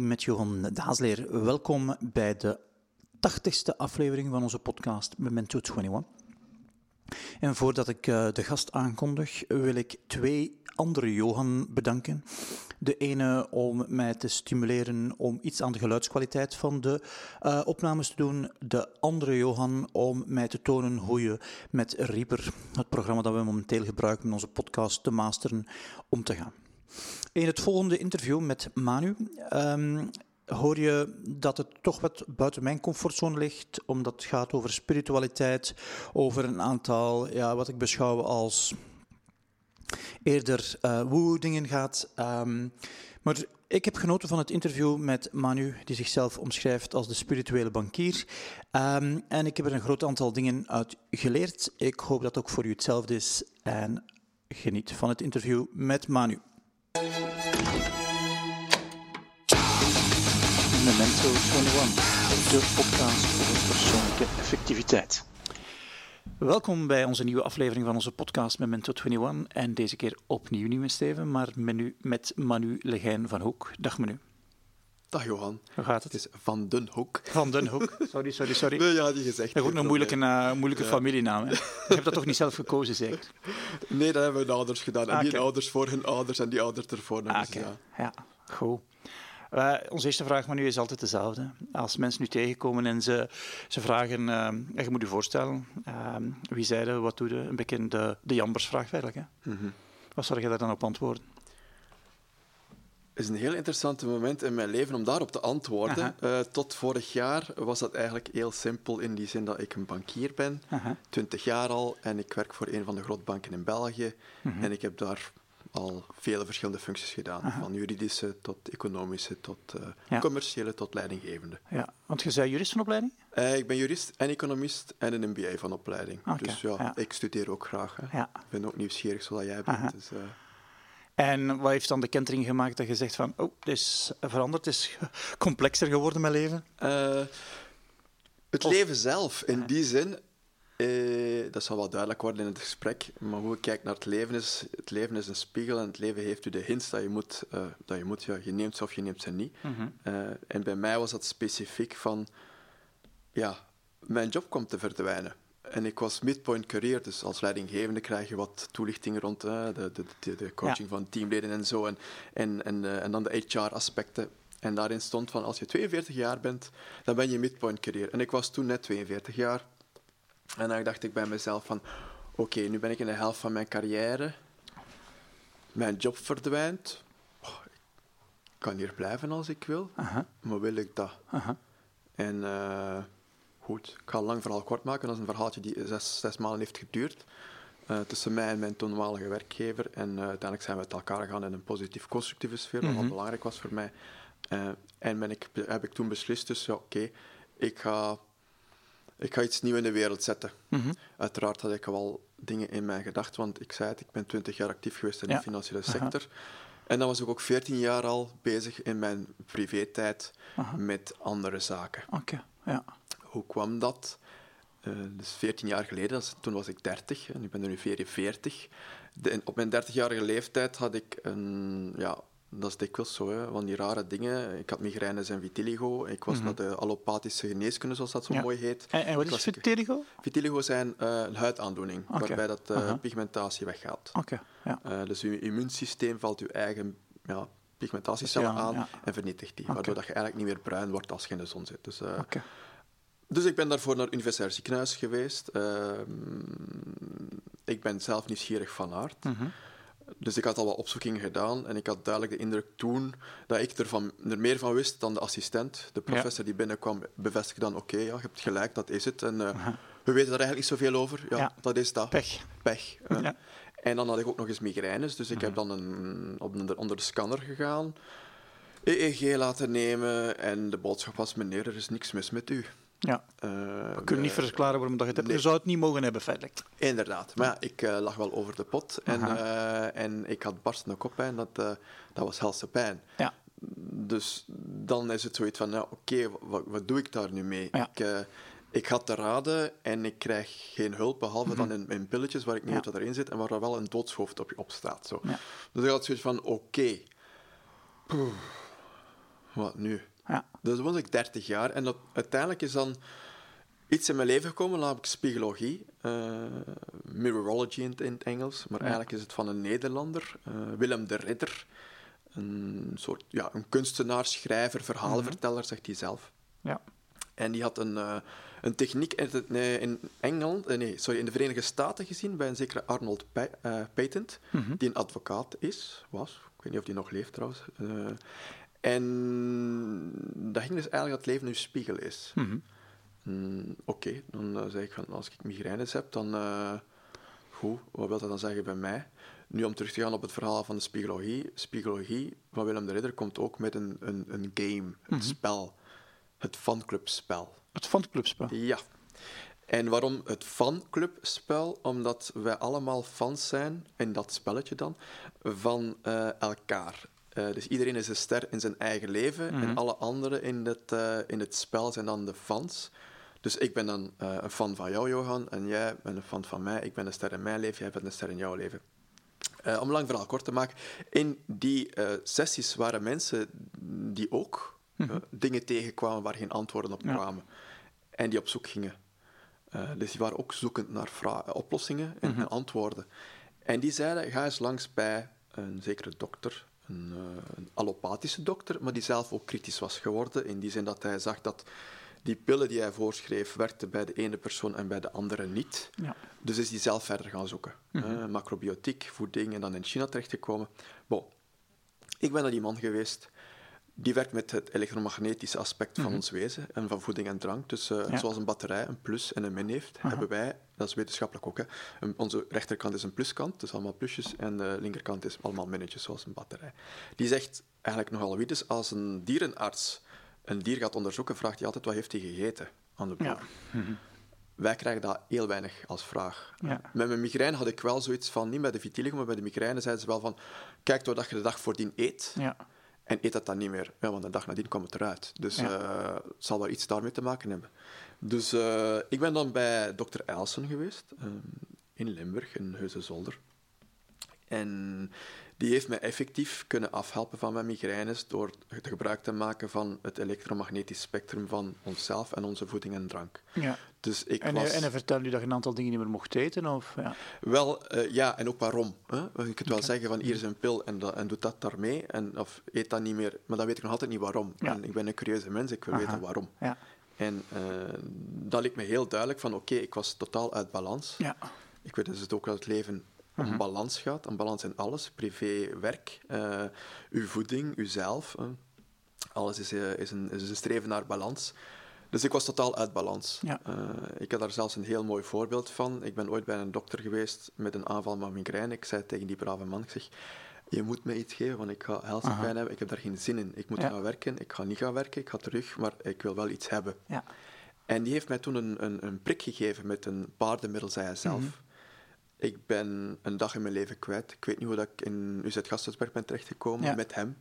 met Johan Daasleer. Welkom bij de 80ste aflevering van onze podcast Memento 21. En voordat ik uh, de gast aankondig, wil ik twee andere Johan bedanken. De ene om mij te stimuleren om iets aan de geluidskwaliteit van de uh, opnames te doen. De andere Johan om mij te tonen hoe je met Reaper, het programma dat we momenteel gebruiken om onze podcast te masteren, om te gaan. In het volgende interview met Manu um, hoor je dat het toch wat buiten mijn comfortzone ligt, omdat het gaat over spiritualiteit, over een aantal, ja, wat ik beschouw als eerder uh, woe-dingen gaat. Um, maar ik heb genoten van het interview met Manu, die zichzelf omschrijft als de spirituele bankier. Um, en ik heb er een groot aantal dingen uit geleerd. Ik hoop dat ook voor u hetzelfde is. En geniet van het interview met Manu. Memento 21, de podcast over persoonlijke effectiviteit. Welkom bij onze nieuwe aflevering van onze podcast Memento 21. En deze keer opnieuw niet met Steven, maar menu, met Manu Legijn van Hoek. Dag Manu. Dag Johan. Hoe gaat het? Het is Van Den Hoek. Van Den Hoek. Sorry, sorry, sorry. Nee, ja, die gezegd. Dat is ook een moeilijke, uh, moeilijke ja. familienaam. Hè? Je hebt dat toch niet zelf gekozen, zeker? Nee, dat hebben mijn ouders gedaan. En ah, die okay. ouders voor hun ouders en die ouders ervoor. Ah, dus, ja. ja, goed. Uh, onze eerste vraag maar nu is altijd dezelfde. Als mensen nu tegenkomen en ze, ze vragen, uh, je moet je voorstellen, uh, wie zeiden, wat doe je? Een beetje de, de jambersvraag eigenlijk. Hè? Mm -hmm. Wat zou je daar dan op antwoorden? Het is een heel interessant moment in mijn leven om daarop te antwoorden. Uh, tot vorig jaar was dat eigenlijk heel simpel in die zin dat ik een bankier ben. 20 jaar al, en ik werk voor een van de grootbanken in België. Mm -hmm. En ik heb daar al vele verschillende functies gedaan. Aha. Van juridische tot economische, tot uh, ja. commerciële, tot leidinggevende. Ja, want je zei jurist van opleiding? Uh, ik ben jurist en economist en een MBA van opleiding. Okay. Dus ja, ja, ik studeer ook graag. Hè. Ja. Ik ben ook nieuwsgierig zoals jij bent. Dus, uh... En wat heeft dan de kentering gemaakt dat je zegt van, oh, het is veranderd, het is complexer geworden mijn leven? het of... leven zelf, in die zin, eh, dat zal wel duidelijk worden in het gesprek, maar hoe ik kijk naar het leven is, het leven is een spiegel en het leven heeft u de hints dat je moet, uh, dat je, moet ja, je neemt ze of je neemt ze niet. Mm -hmm. uh, en bij mij was dat specifiek van, ja, mijn job komt te verdwijnen. En ik was midpoint career, dus als leidinggevende krijg je wat toelichting rond de, de, de, de coaching ja. van teamleden en zo, en, en, en, en dan de HR-aspecten. En daarin stond van, als je 42 jaar bent, dan ben je midpoint career. En ik was toen net 42 jaar. En dan dacht ik bij mezelf van, oké, okay, nu ben ik in de helft van mijn carrière. Mijn job verdwijnt. Oh, ik kan hier blijven als ik wil, uh-huh. maar wil ik dat? Uh-huh. En uh, goed, ik ga een lang verhaal kort maken. Dat is een verhaaltje die zes, zes maanden heeft geduurd. Uh, tussen mij en mijn toenmalige werkgever. En uh, uiteindelijk zijn we met elkaar gegaan in een positief constructieve sfeer, wat belangrijk was voor mij. en ben ik, heb ik toen beslist, dus ja, oké, okay, ik ga ik ga iets nieuws in de wereld zetten. Mm-hmm. Uiteraard had ik wel dingen in mijn gedacht, want ik zei het, ik ben 20 jaar actief geweest in ja. de financiële sector. Aha. En dan was ik ook 14 jaar al bezig in mijn privé-tijd met andere zaken. Okay. Ja. Hoe kwam dat? Uh, dus 14 jaar geleden, toen was ik 30 en ik ben er nu 44. De, op mijn 30-jarige leeftijd had ik een, ja, dat is dikwijls zo, hè, van die rare dingen. Ik had migraines en vitiligo. Ik was mm -hmm. naar de allopathische geneeskunde, zoals dat zo ja. mooi heet. En, en wat is vitiligo? Vitiligo zijn uh, een huidaandoening, okay. waarbij dat uh, -huh. pigmentatie weggaat. Okay. Ja. Uh, dus je immuunsysteem valt je eigen ja, pigmentatiecellen ja, aan en vernietigt die, okay. waardoor dat je eigenlijk niet meer bruin wordt als je in de zon zit. Dus, dus ik ben daarvoor naar het Universitair Ziekenhuis geweest. Ehm, ik ben zelf nieuwsgierig van aard. Mm -hmm. Dus ik had al wat opzoekingen gedaan en ik had duidelijk de indruk toen dat ik er, van, er meer van wist dan de assistent. De professor ja. die binnenkwam bevestigde dan, oké, okay, ja, je hebt gelijk, dat is het. En uh, we weten daar eigenlijk niet zoveel over. Ja, ja. dat is dat. Pech. Pech. Uh. Ja. En dan had ik ook nog eens migraines, dus ik heb dan een, op de, onder de scanner gegaan, EEG laten nemen en de boodschap was, meneer, er is niks mis met u. Ja. Uh, we kunnen niet verklaren waarom dat je het hebt. Nee. Je zou het niet mogen hebben, feitelijk. Inderdaad. Maar ja, ik uh, lag wel over de pot en, uh, en ik had barstende koppijn. Dat, dat was helse pijn. Ja. Dus dan is het zoiets van, nou, oké, okay, wat, wat, doe ik daar nu mee? Ja. Ik, ik ga te raden en ik krijg geen hulp, behalve mm-hmm. dan in, in, pilletjes waar ik niet ja. weet wat erin zit en waar er wel een doodshoofd op, op staat. Zo. Ja. Dus ik had zoiets van, oké. Okay. wat nu? Ja. Dus was ik 30 jaar. En dat, uiteindelijk is dan iets in mijn leven gekomen, namelijk spiegologie. eh, mirrorology in, het- in het Engels. Maar eigenlijk is het van een Nederlander, eh, Willem de Ridder. Een soort ja, een kunstenaar, schrijver, verhalenverteller, zegt hij zelf. Ja. En die had een, eh, een techniek in, het- nee, in Engeland, nee, sorry, in de Verenigde Staten gezien bij een zekere Arnold Pa- eh, Patent, die een advocaat is, was. Ik weet niet of die nog leeft trouwens. En dat ging dus eigenlijk dat het leven een spiegel is. Mm, Oké, dan eh, zeg ik van als ik migraines heb, dan. eh, goed, wat wil dat dan zeggen bij mij? Nu om terug te gaan op het verhaal van de spiegologie. Spiegologie van Willem de Ridder komt ook met een, een, een game, een spel. Het fanclubspel. Het fanclubspel. Ja. En waarom het fanclubspel? Omdat wij allemaal fans zijn, in dat spelletje dan, van eh, elkaar. Eh, dus iedereen is een ster in zijn eigen leven en alle anderen in het, eh, in het spel zijn dan de fans. Dus ik ben dan eh, een fan van jou, Johan, en jij bent een fan van mij. Ik ben een ster in mijn leven, jij bent een ster in jouw leven. Om lang verhaal kort te maken, in die sessies waren mensen die ook eh, dingen tegenkwamen waar geen antwoorden op Ja. kwamen. En die op zoek gingen. Dus die waren ook zoekend naar oplossingen en, en antwoorden. En die zeiden, ga eens langs bij een zekere dokter, een, eh, een allopathische dokter, maar die zelf ook kritisch was geworden, in die zin dat hij zag dat die pillen die hij voorschreef, werkten bij de ene persoon en bij de andere niet. Ja. Dus is die zelf verder gaan zoeken. Eh, macrobiotiek, voeding en dan in China terechtgekomen. Bon, ik ben naar die man geweest. Die werkt met het elektromagnetische aspect van ons wezen en van voeding en drank. Dus eh, Ja. zoals een batterij een plus en een min heeft, hebben wij, dat is wetenschappelijk ook, hè, een- onze rechterkant is een pluskant, dus allemaal plusjes, en de linkerkant is allemaal minnetjes, zoals een batterij. Die zegt eigenlijk nogal wie, dus als een dierenarts een dier gaat onderzoeken, vraagt hij altijd wat heeft hij gegeten aan de boer. Ja. Wij krijgen dat heel weinig als vraag. Ja. Met mijn migraine had ik wel zoiets van, niet bij de vitiligo, maar bij de migraine zeiden ze wel van, kijk wat je de dag voordien eet, Ja. En eet dat dan niet meer. Ja, want de dag nadien kwam het eruit. Dus Ja. eh, het zal wel iets daarmee te maken hebben. Dus eh, ik ben dan bij dokter Elsen geweest, eh, in Limburg, in Heusden-Zolder. En die heeft mij effectief kunnen afhelpen van mijn migraines door het gebruik te maken van het elektromagnetisch spectrum van onszelf en onze voeding en drank. ja. Dus ik En, was... en hij vertelde u dat je een aantal dingen niet meer mocht eten? Of, ja. Wel, eh, ja, en ook waarom. Hè? Je kunt wel zeggen van hier is een pil en, dat, en doe dat daarmee, en, of eet dat niet meer, maar dan weet ik nog altijd niet waarom. Ja. En ik ben een curieuze mens, ik wil Aha. weten waarom. Ja. En eh, dat liet me heel duidelijk van oké, ik was totaal uit balans. Ja. Ik weet dus het ook dat het leven om balans gaat, om balans in alles, privé, werk, eh, uw voeding, uzelf. hè. Alles is, eh, is, een, is een streven naar balans. Dus ik was totaal uit balans. Ja. Eh, ik heb daar zelfs een heel mooi voorbeeld van. Ik ben ooit bij een dokter geweest met een aanval van migraine. Ik zei tegen die brave man, ik zeg, je moet me iets geven, want ik ga helsenpijn hebben. Ik heb daar geen zin in. Ik moet Ja. gaan werken, ik ga niet gaan werken, ik ga terug, maar ik wil wel iets hebben. Ja. En die heeft mij toen een, een, een prik gegeven met een paardenmiddel, zei hij zelf. Mhm. Ik ben een dag in mijn leven kwijt. Ik weet niet hoe dat ik in UZ Gasthuisberg ben terechtgekomen Ja. met hem.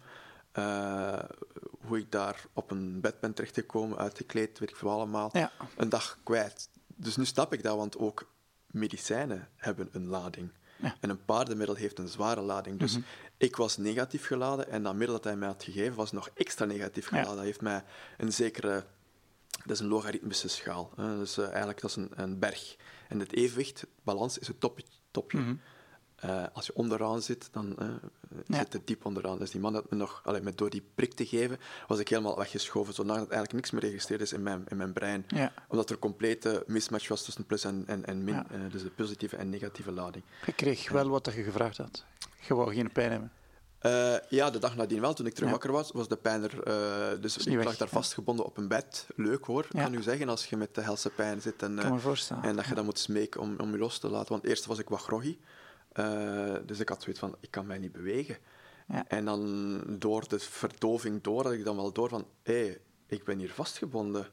Eh, hoe ik daar op een bed ben terechtgekomen, uitgekleed, weet ik veel allemaal. Ja. Een dag kwijt. Dus nu snap ik dat, want ook medicijnen hebben een lading. Ja. Mhm. En een paardenmiddel heeft een zware lading. Dus ik was negatief geladen en dat middel dat hij mij had gegeven was nog extra negatief geladen. Dat heeft mij een zekere... Dat is een logaritmische schaal. Hè. Dus eh, eigenlijk dat is een, een berg. En het evenwicht, balans, is het topje. topje. Mhm. Eh, als je onderaan zit, dan eh, Ja. zit het diep onderaan. Dus die man had me nog, allee, met door die prik te geven, was ik helemaal weggeschoven, zodat eigenlijk niks meer geregistreerd is in mijn, in mijn brein. Ja. Omdat er een complete mismatch was tussen plus en, en, en min, Ja. dus de positieve en negatieve lading. Je kreeg wel wat je gevraagd had. Je wou geen pijn hebben. Eh, ja, de dag nadien wel. Toen ik terug wakker was, was de pijn er. eh, dus ik weg, lag daar vastgebonden op een bed. Leuk hoor, kan u zeggen, als je met de helse pijn zit. En, eh. En dat je dan moet smeken om, om je los te laten. Want eerst was ik wat groggy. Dus ik had zoiets van, ik kan mij niet bewegen. Ja. En dan door de verdoving door, had ik dan wel door van, hé, ik ben hier vastgebonden.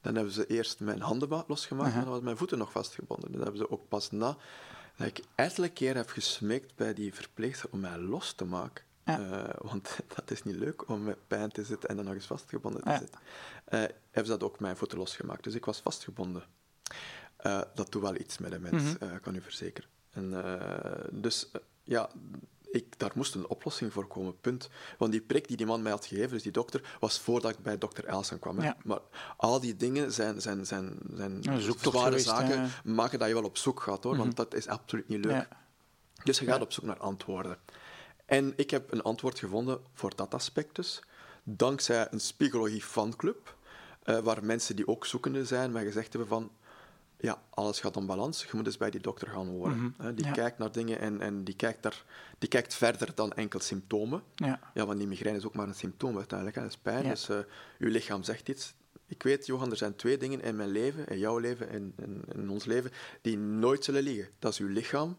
Dan hebben ze eerst mijn handen ma- losgemaakt, en dan was mijn voeten nog vastgebonden. Dan hebben ze ook pas na, dat ik ettelijke keer heb gesmeekt bij die verpleegster om mij los te maken. Ja. Eh, want dat is niet leuk om met pijn te zitten en dan nog eens vastgebonden te Ja. zitten. Hebben ze dat ook mijn voeten losgemaakt. Dus ik was vastgebonden. Eh, dat doet wel iets met een mens, eh, kan u verzekeren. En, dus ja, ik, daar moest een oplossing voor komen, punt. Want die prik die die man mij had gegeven, dus die dokter, was voordat ik bij dokter Elsen kwam. Ja. Maar al die dingen zijn, zijn, zijn, zijn zware zaken, hè. Mhm. maken dat je wel op zoek gaat, hoor. Want dat is absoluut niet leuk. Ja. Dus je gaat op zoek naar antwoorden. En ik heb een antwoord gevonden voor dat aspect dus. Dankzij een Spiegologie fanclub, eh, waar mensen die ook zoekende zijn, mij gezegd hebben van ja, alles gaat om balans. Je moet eens bij die dokter gaan horen. hè. Die Ja. kijkt naar dingen en, en die, kijkt daar, die kijkt verder dan enkel symptomen. Ja. Ja, want die migraine is ook maar een symptoom uiteindelijk. Hè. Dat is pijn, Ja. dus eh uw lichaam zegt iets. Ik weet, Johan, er zijn twee dingen in mijn leven, in jouw leven en in, in ons leven, die nooit zullen liegen. Dat is uw lichaam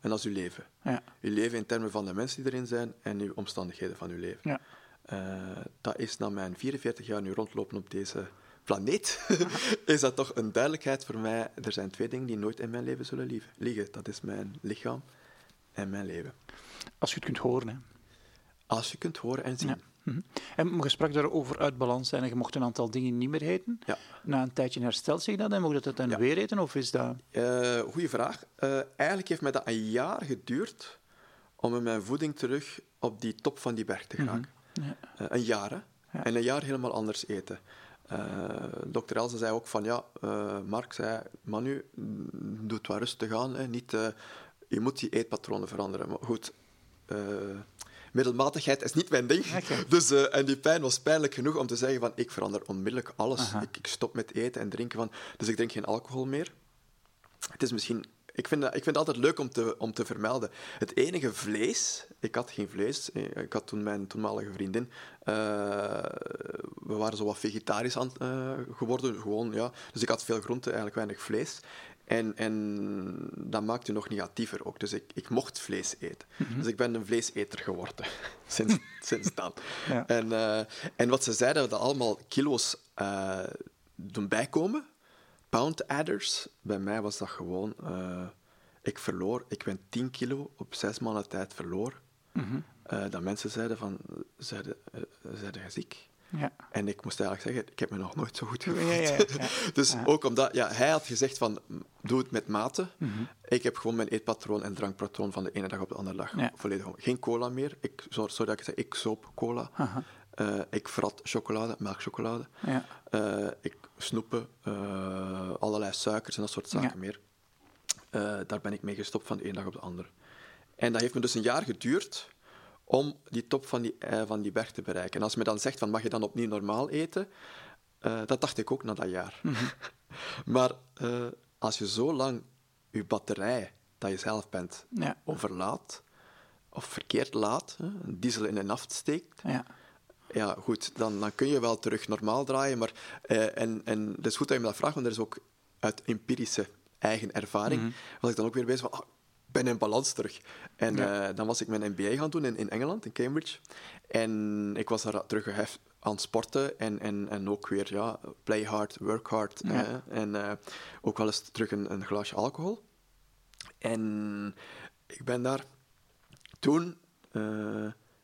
en dat is uw leven. Ja. Uw leven in termen van de mensen die erin zijn en uw omstandigheden van uw leven. Ja. Eh, dat is na mijn 44 jaar nu rondlopen op deze planeet, is dat toch een duidelijkheid voor mij. Er zijn twee dingen die nooit in mijn leven zullen liegen. Dat is mijn lichaam en mijn leven. Als je het kunt horen. Hè. Als je kunt horen en zien. Ja. Mhm. En je sprak daarover uit balans zijn en je mocht een aantal dingen niet meer eten. Ja. Na een tijdje herstelt zich dat en mocht je dat dan Ja. weer eten? Of is dat... Eh, goeie vraag. Eh, eigenlijk heeft mij dat een jaar geduurd om met mijn voeding terug op die top van die berg te geraken. Ja. Eh, een jaar, hè? En een jaar helemaal anders eten. Eh Dr. Elze zei ook van, ja, eh, Mark zei, Manu, mm, doe het wat rustig aan. Hè. Niet, eh, je moet die eetpatronen veranderen. Maar goed, middelmatigheid is niet mijn ding. Dus, en die pijn was pijnlijk genoeg om te zeggen van, ik verander onmiddellijk alles. Ik, ik stop met eten en drinken van... Dus ik drink geen alcohol meer. Het is misschien... Ik vind, dat, ik vind het altijd leuk om te, om te vermelden. Het enige vlees... Ik had geen vlees. Eh, Ik had toen mijn toenmalige vriendin... eh, we waren zo wat vegetarisch aan, eh, geworden. Gewoon, ja. Dus ik had veel groente, eigenlijk weinig vlees. En, en dat maakte nog negatiever ook. Dus ik, ik mocht vlees eten. Dus ik ben een vleeseter geworden. sinds, sinds dan. Ja. En, en wat ze zeiden, dat allemaal kilo's doen bijkomen. Pound adders. Bij mij was dat gewoon... eh, ik verloor... Ik ben 10 kilo op zes maanden tijd verloor. Eh, dat mensen zeiden van... Zeiden, eh, zeiden je ziek? Ja. En ik moest eigenlijk zeggen, ik heb me nog nooit zo goed gevoeld. ja, ja, ja. dus ook omdat ja, hij had gezegd van, doe het met mate. Mhm. Ik heb gewoon mijn eetpatroon en drankpatroon van de ene dag op de andere dag volledig om. Geen cola meer. Ik, dat ik zeg, ik soop cola. Aha. Eh, ik vrat chocolade, melkchocolade. Ja. Eh, ik snoepen, eh, allerlei suikers en dat soort zaken Ja. meer. Daar ben ik mee gestopt van de ene dag op de andere. En dat heeft me dus een jaar geduurd om die top van die, van die berg te bereiken. En als men dan zegt van mag je dan opnieuw normaal eten, dat dacht ik ook na dat jaar. maar eh, als je zo lang je batterij, dat je zelf bent, Ja. overlaat, of verkeerd laat, hè, diesel in een naft steekt, Ja. Ja, goed, dan, dan kun je wel terug normaal draaien. Maar, eh, en, en het is goed dat je me dat vraagt, want er is ook uit empirische eigen ervaring, was ik dan ook weer bezig van, ah, ben in balans terug. En Ja. eh, dan was ik mijn MBA gaan doen in, in Engeland, in Cambridge. En ik was daar terug aan sporten en, en, en ook weer, ja, play hard, work hard. Ja. en eh, ook wel eens terug een, een glaasje alcohol. En ik ben daar toen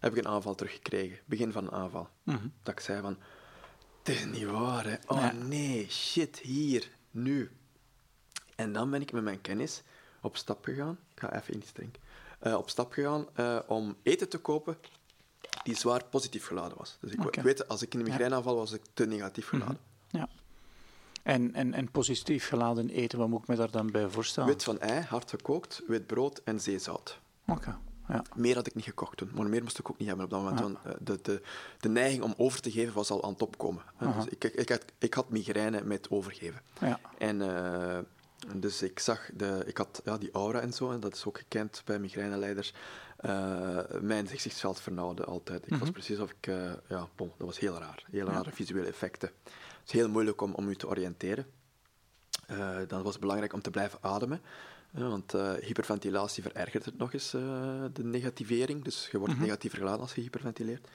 heb ik een aanval teruggekregen, begin van een aanval. Mhm. Dat ik zei van, het is niet waar, hè. Oh nee, shit, hier, nu. En dan ben ik met mijn kennis op stap gegaan. Ik ga even iets drinken. Eh, op stap gegaan eh, om eten te kopen die zwaar positief geladen was. Dus ik, weet, als ik in een migraineaanval was, was ik te negatief geladen. ja. En, en, en positief geladen eten, wat moet ik me daar dan bij voorstellen? Wit van ei, hard gekookt, wit brood en zeezout. Oké. Ja. Meer had ik niet gekocht toen, maar meer moest ik ook niet hebben op dat moment. Ja. Eh, de, de, de neiging om over te geven was al aan het opkomen. Dus ik, ik, had, ik had migraine met overgeven. Ja. En eh, dus ik zag, de, ik had ja, die aura en zo, en dat is ook gekend bij migraineleiders. eh mijn gezichtsveld vernauwde altijd. Ik was precies of ik, ja, bon, dat was heel raar. Heel rare visuele effecten. Het is heel moeilijk om, om u te oriënteren. Dan was het belangrijk om te blijven ademen. Eh, want eh, hyperventilatie verergert het nog eens, eh, de negativering. Dus je wordt negatiever geladen als je hyperventileert.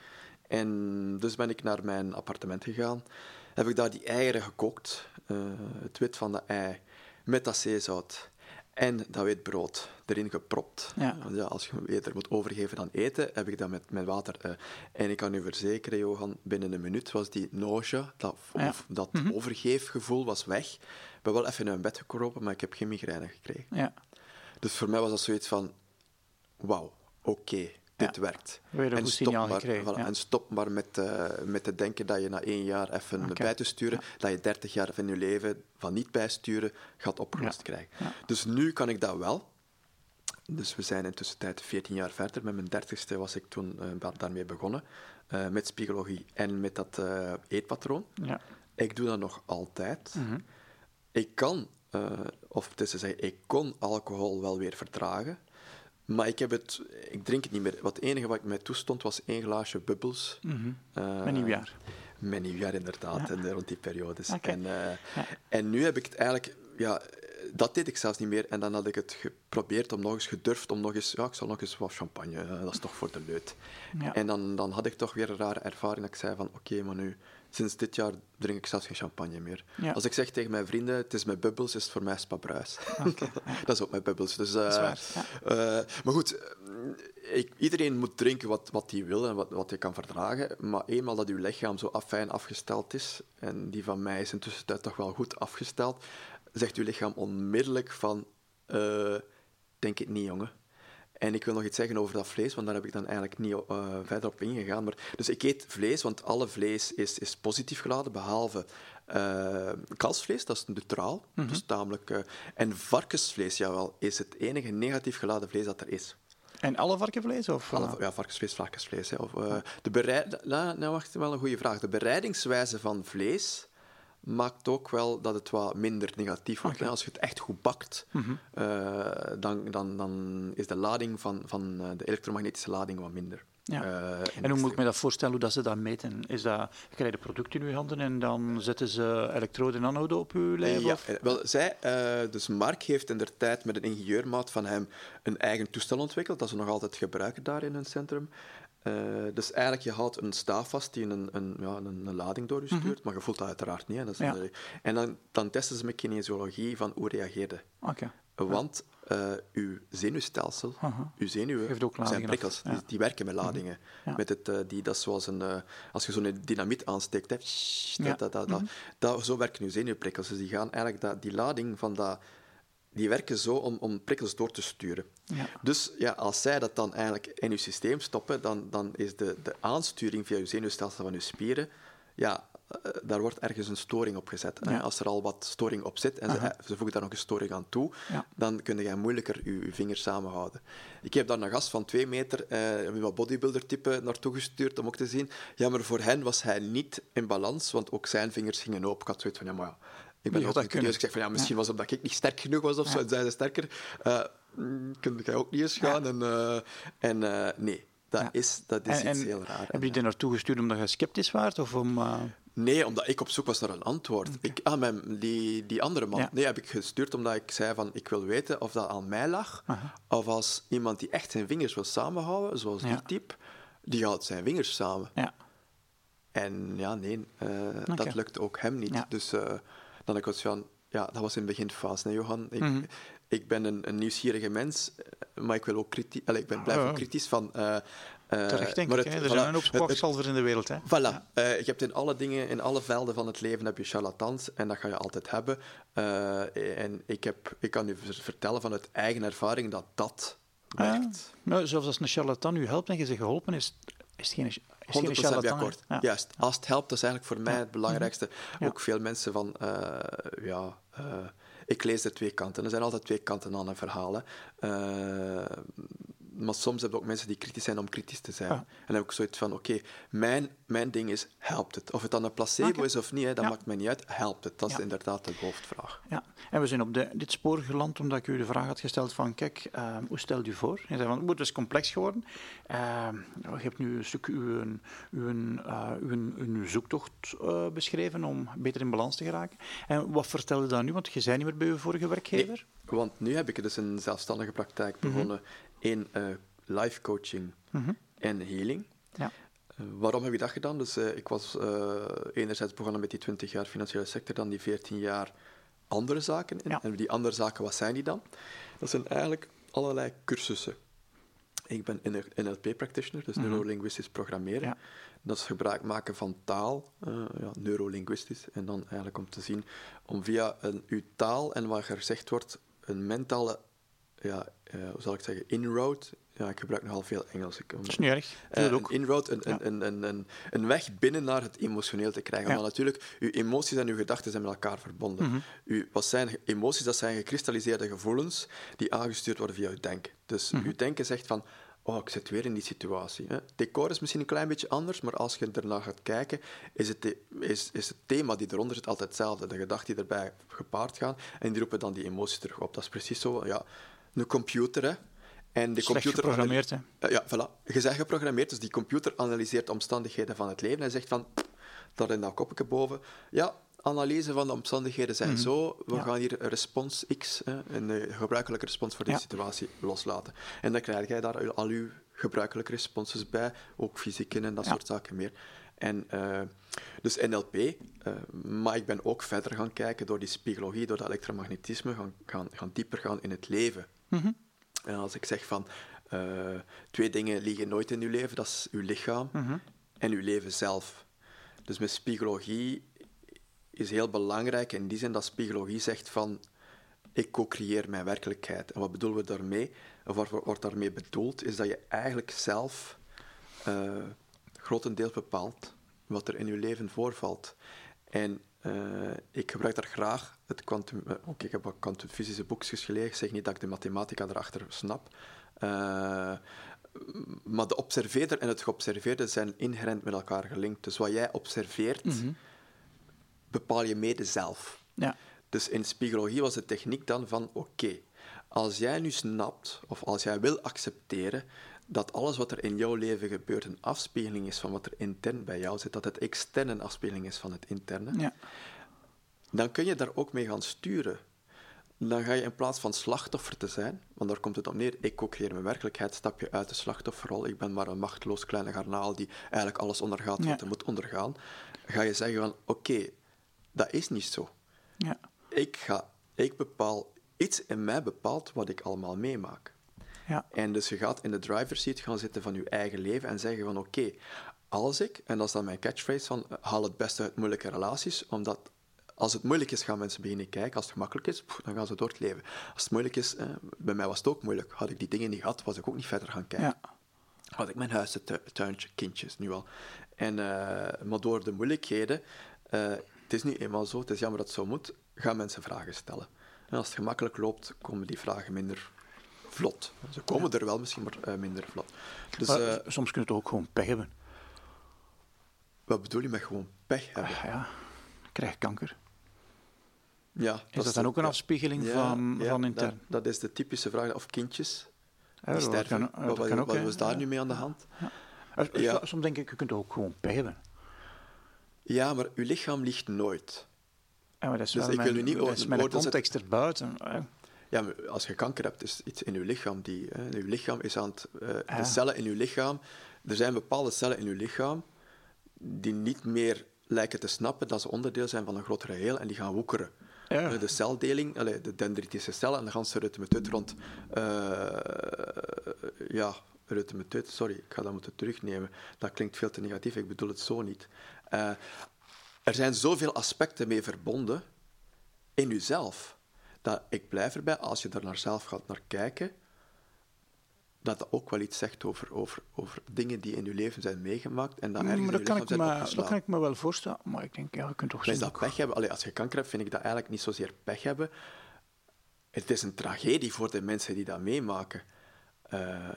En dus ben ik naar mijn appartement gegaan. Heb ik daar die eieren gekookt. eh, het wit van de ei met dat zeezout en dat wit brood erin gepropt. Ja. Want ja, als je eerder moet overgeven dan eten, heb ik dat met, met water. en ik kan u verzekeren, Johan, binnen een minuut was die nausea, dat, Ja. dat overgeefgevoel was weg. Ik ben wel even in mijn bed gekropen, maar ik heb geen migraine gekregen. Ja. Dus voor mij was dat zoiets van, wauw. oké, dit werkt. Weer een en goed stop signaal maar, gekregen, voilà, ja. en stop maar met, eh, met te denken dat je na één jaar even Oké. bij te sturen, dat je 30 jaar van je leven van niet bijsturen gaat opgelost krijgen. Dus nu kan ik dat wel. Dus we zijn intussen tijd 14 jaar verder. Met mijn dertigste was ik toen da- daarmee begonnen. eh, met spiegologie en met dat eetpatroon. Ja. Ik doe dat nog altijd. Mhm. Ik kan, eh, of het is te zeggen, ik kon alcohol wel weer verdragen. Maar ik, heb het, ik drink het niet meer. Wat het enige wat ik mij toestond was één glaasje bubbels. Mhm. Eh, Met nieuwjaar. Met nieuwjaar, inderdaad, Ja. en, rond die periodes. En, eh, Ja. en nu heb ik het eigenlijk... Ja, dat deed ik zelfs niet meer. En dan had ik het geprobeerd om nog eens, gedurfd om nog eens... Ja, ik zal nog eens wat champagne, dat is toch voor de leut. Ja. En dan, dan had ik toch weer een rare ervaring dat ik zei van... Oké, maar nu, sinds dit jaar drink ik zelfs geen champagne meer. Ja. Als ik zeg tegen mijn vrienden, het is met bubbels, is het voor mij Spa Bruis. dat is ook met bubbels. Dus, is waar, ja. eh, maar goed, eh, ik, iedereen moet drinken wat, wat hij wil en wat, wat hij kan verdragen. Maar eenmaal dat uw lichaam zo fijn afgesteld is, en die van mij is intussen toch wel goed afgesteld, zegt uw lichaam onmiddellijk van, denk het niet, jongen. En ik wil nog iets zeggen over dat vlees, want daar heb ik dan eigenlijk niet eh, verder op ingegaan. Maar, dus ik eet vlees, want alle vlees is, is positief geladen, behalve eh kalfsvlees, dat is neutraal. Dus tamelijk, eh, en varkensvlees, jawel, is het enige negatief geladen vlees dat er is. En alle varkenvlees? Of, Alle, ja, varkensvlees, varkensvlees. Hè. Of, de bereid, nou, nou, wacht, wel een goede vraag. De bereidingswijze van vlees maakt ook wel dat het wat minder negatief wordt. Hè. Als je het echt goed bakt, Mhm. eh, dan, dan, dan is de lading van, van eh, de elektromagnetische lading wat minder. Ja. Eh, En hoe moet ik me dat voorstellen, hoe dat ze dat meten? Is dat, je krijgt een product in uw handen en dan zetten ze elektrode en anode op uw lijf? Ja, of? wel, zij, dus Mark heeft in der tijd met een ingenieurmaat van hem een eigen toestel ontwikkeld, dat ze nog altijd gebruiken daar in hun centrum. Eh, dus eigenlijk, je houdt een staaf vast die een, een, ja, een, een lading door je stuurt, maar je voelt dat uiteraard niet. Hè. Dat is Mhm. Ja. een- en dan, dan testen ze met kinesiologie van hoe reageerde. Want eh, uw zenuwstelsel, Aha. uw zenuwen zijn ladingen prikkels. ja. Die, die werken met ladingen. Ja. Met het, eh, die, dat is zoals een, als je zo'n dynamiet aansteekt, hè. Mhm. dat, dat, dat, dat, dat- zo werken uw zenuwprikkels. Dus die gaan eigenlijk dat, die lading van dat, die werken zo om, om prikkels door te sturen. Ja. Dus ja, als zij dat dan eigenlijk in uw systeem stoppen, dan, dan is de, de aansturing via uw zenuwstelsel van uw spieren, ja, eh, daar wordt ergens een storing op gezet. Ja. Als er al wat storing op zit en ze, Aha. ze voegen daar nog een storing aan toe, Ja. dan kun je moeilijker je, je vingers samenhouden. Ik heb daar een gast van twee meter, eh, wat bodybuilder-type, naartoe gestuurd om ook te zien. Ja, maar voor hen was hij niet in balans, want ook zijn vingers gingen open. Ik had zoiets van, ja, maar ja, ik ben niet curieus. Ik zeg van, ja, misschien was het omdat ik niet sterk genoeg was of zo, en zij zijn sterker. Mm, kun jij ook niet eens gaan? En, eh, en eh, nee, dat is, dat is En, iets en heel raar. heb je die naartoe gestuurd omdat je sceptisch waart? Of om, Nee, omdat ik op zoek was naar een antwoord. Ik, ah, mijn, die, die andere man. Ja. Nee, heb ik gestuurd omdat ik zei van ik wil weten of dat aan mij lag. Aha. Of als iemand die echt zijn vingers wil samenhouden, zoals Ja. die type, die houdt zijn vingers samen. ja. En ja, nee, dat lukt ook hem niet. Dus dan ik was van, ja, dat was in de beginfase, hè, Johan. Ik, Mhm. ik ben een, een nieuwsgierige mens, eh, maar ik wil ook kritisch, ik ben blijf ook kritisch van. eh, Terecht, denk maar ik. het-. Er voilà, zijn een hoop kwakzalvers in de wereld. Hè. Voilà. Je hebt in alle dingen, in alle velden van het leven heb je charlatans en dat ga je altijd hebben. En ik, heb, ik kan u ver- vertellen vanuit eigen ervaring dat dat Ja. werkt. Nou, zelfs als een charlatan u helpt en je zegt geholpen is, is het geen 100% charlatan. bij akkoord. Ja. Juist. Als het helpt, dat is eigenlijk voor mij het belangrijkste. Ja. Ook veel mensen van, eh, ja, eh, ik lees er twee kanten. Er zijn altijd twee kanten aan een verhaal. hè. Eh, maar soms heb je ook mensen die kritisch zijn om kritisch te zijn. Ja. En dan heb ik zoiets van, oké, mijn, mijn ding is, helpt het? Of het dan een placebo is of niet, hè, dat Ja. maakt mij niet uit. Helpt het? Dat is inderdaad de hoofdvraag. Ja, en we zijn op de, dit spoor geland omdat ik u de vraag had gesteld van, kijk, eh, hoe stelt u voor? Je zei van, "Oeh, het is complex geworden. Eh, je hebt nu een stuk uw, uw, eh, uw, uw zoektocht eh, beschreven om beter in balans te geraken. En wat vertelde dan nu? Want je zei niet meer bij uw vorige werkgever. Want nu heb ik dus een zelfstandige praktijk begonnen in eh life coaching Mhm. en healing. Ja. Eh, waarom heb ik dat gedaan? Dus eh, ik was enerzijds begonnen met die 20 jaar financiële sector, dan die 14 jaar andere zaken. En, Ja. en die andere zaken, wat zijn die dan? Dat zijn eigenlijk allerlei cursussen. Ik ben NLP-practitioner, dus neurolinguistisch programmeren. Ja. Dat is gebruik maken van taal, eh, ja, neurolinguistisch. En dan eigenlijk om te zien, om via een, uw taal en wat er gezegd wordt, een mentale, ja, eh, hoe zal ik zeggen, inroad ja, ik gebruik nogal veel Engels. Ik, dat is niet erg. Uh, een inroad, een, ja. een, een, een, een, weg binnen naar het emotioneel te krijgen. Ja. Maar natuurlijk, uw emoties en uw gedachten zijn met elkaar verbonden. Mm -hmm. uw, wat zijn emoties? Dat zijn gekristalliseerde gevoelens die aangestuurd worden via uw denken. Dus mm -hmm. uw denken zegt van, oh, ik zit weer in die situatie. Hè. Decor is misschien een klein beetje anders, maar als je ernaar gaat kijken, is het, is, is het thema die eronder zit altijd hetzelfde. De gedachten die erbij gepaard gaan, en die roepen dan die emoties terug op. Dat is precies zo. Ja, een computer, hè. En de Slecht computer geprogrammeerd, hè? Ja, voilà. Je zegt geprogrammeerd, dus die computer analyseert de omstandigheden van het leven en zegt van, daar in dat kopje boven, ja, analyse van de omstandigheden zijn mm. zo, we ja. gaan hier een respons X, hè, een gebruikelijke respons voor die ja. situatie, loslaten. En dan krijg jij daar al uw gebruikelijke responses bij, ook fysieke en dat ja. soort zaken meer. En, uh, dus NLP, uh, maar ik ben ook verder gaan kijken door die spiegologie, door dat elektromagnetisme, gaan, gaan, gaan dieper gaan in het leven. Mm -hmm. En als ik zeg van, uh, twee dingen liegen nooit in uw leven, dat is uw lichaam mm -hmm. en uw leven zelf. Dus met spiegologie is heel belangrijk in die zin dat spiegologie zegt van ik co-creëer mijn werkelijkheid. En wat bedoelen we daarmee? Of wat wordt daarmee bedoeld, is dat je eigenlijk zelf uh, grotendeels bepaalt wat er in je leven voorvalt. En uh, ik gebruik daar graag het quantum... Uh, Oké, ik heb wat kwantumfysische boekjes gelezen. Ik zeg niet dat ik de mathematica erachter snap. maar de observeerder en het geobserveerde zijn inherent met elkaar gelinkt. Dus wat jij observeert... Mm -hmm bepaal je mede zelf. Ja. Dus in spiegologie was de techniek dan van, oké, okay, als jij nu snapt, of als jij wil accepteren, dat alles wat er in jouw leven gebeurt een afspiegeling is van wat er intern bij jou zit, dat het externe een afspiegeling is van het interne, ja. dan kun je daar ook mee gaan sturen. Dan ga je in plaats van slachtoffer te zijn, want daar komt het op neer, ik co-creëer mijn werkelijkheid, stap je uit de slachtofferrol, ik ben maar een machteloos kleine garnaal die eigenlijk alles ondergaat wat hij moet ondergaan, ga je zeggen van, oké, okay, dat is niet zo. Ja. Ik, ga, ik bepaal, iets in mij bepaalt wat ik allemaal meemaak. Ja. En dus je gaat in de driver's seat gaan zitten van je eigen leven en zeggen van oké, okay, als ik, en dat is dan mijn catchphrase van haal het beste uit moeilijke relaties, omdat als het moeilijk is, gaan mensen beginnen kijken. Als het gemakkelijk is, dan gaan ze door het leven. Als het moeilijk is, eh, bij mij was het ook moeilijk. Had ik die dingen niet gehad, was ik ook niet verder gaan kijken. Ja. Had ik mijn huis, het tuintje, kindjes, nu al. En, uh, maar door de moeilijkheden uh, het is niet eenmaal zo, het is jammer dat het zo moet, gaan mensen vragen stellen. En als het gemakkelijk loopt, komen die vragen minder vlot. Ze komen er wel misschien, maar uh, minder vlot. Dus, maar, uh, soms kun je het ook gewoon pech hebben. Wat bedoel je met gewoon pech hebben? Uh, ja, krijg kanker. Ja, is dat, dat dan ook een afspiegeling ja, van, ja, van intern? Dat, dat, is de typische vraag. Of kindjes. Sterven. Dat kan, dat wat, kan ook, wat was daar nu mee aan de hand? Ja. Soms denk ik, je kunt ook gewoon pech hebben. Ja, maar uw lichaam ligt nooit. Ja, maar dat is dus wel ik mijn, wil niet dat is mijn context erbuiten. Ja, als je kanker hebt, is iets in uw lichaam die... Hè, uw lichaam is aan het... Uh, de cellen in uw lichaam... Er zijn bepaalde cellen in uw lichaam die niet meer lijken te snappen dat ze onderdeel zijn van een groter geheel en die gaan woekeren. Ja. De celdeling, de dendritische cellen en de ganse reutemeteut rond... Uh, ja, reutemeteut, sorry, ik ga dat moeten terugnemen. Dat klinkt veel te negatief, ik bedoel het zo niet. Uh, er zijn zoveel aspecten mee verbonden in jezelf, dat ik blijf erbij, als je er naar zelf gaat naar kijken, dat dat ook wel iets zegt over, over, over dingen die in je leven zijn meegemaakt en dat ergens maar dat, in kan ik me, dat kan ik me wel voorstellen, maar ik denk, ja, je kunt toch is zien dat pech hebben? Allee, als je kanker hebt, vind ik dat eigenlijk niet zozeer pech hebben. Het is een tragedie voor de mensen die dat meemaken. Uh,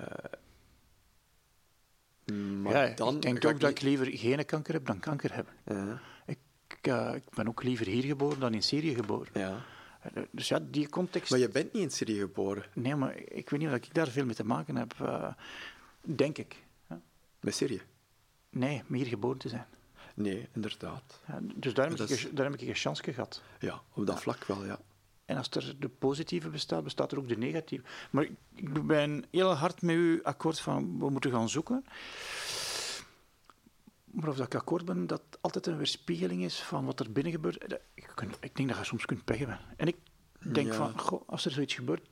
maar ja, dan ik denk ook dat ik liever geen kanker heb dan kanker hebben. Ja, Ik, uh, ik ben ook liever hier geboren dan in Syrië geboren. ja. Dus ja, die context... Maar je bent niet in Syrië geboren. Nee, maar ik weet niet of ik daar veel mee te maken heb. uh, denk ik. Ja. Met Syrië? Nee, om hier geboren te zijn. Nee, inderdaad. Ja, dus daar heb, ik, is- een- daar heb ik een chance gehad. Ja, op dat vlak wel, ja. En als er de positieve bestaat, bestaat er ook de negatieve. Maar ik ben heel hard met u akkoord van we moeten gaan zoeken. Maar of dat ik akkoord ben dat het altijd een weerspiegeling is van wat er binnen gebeurt, dat- ik, kun- ik denk dat je soms kunt hebben. En ik denk Ja. van, goh, als er zoiets gebeurt,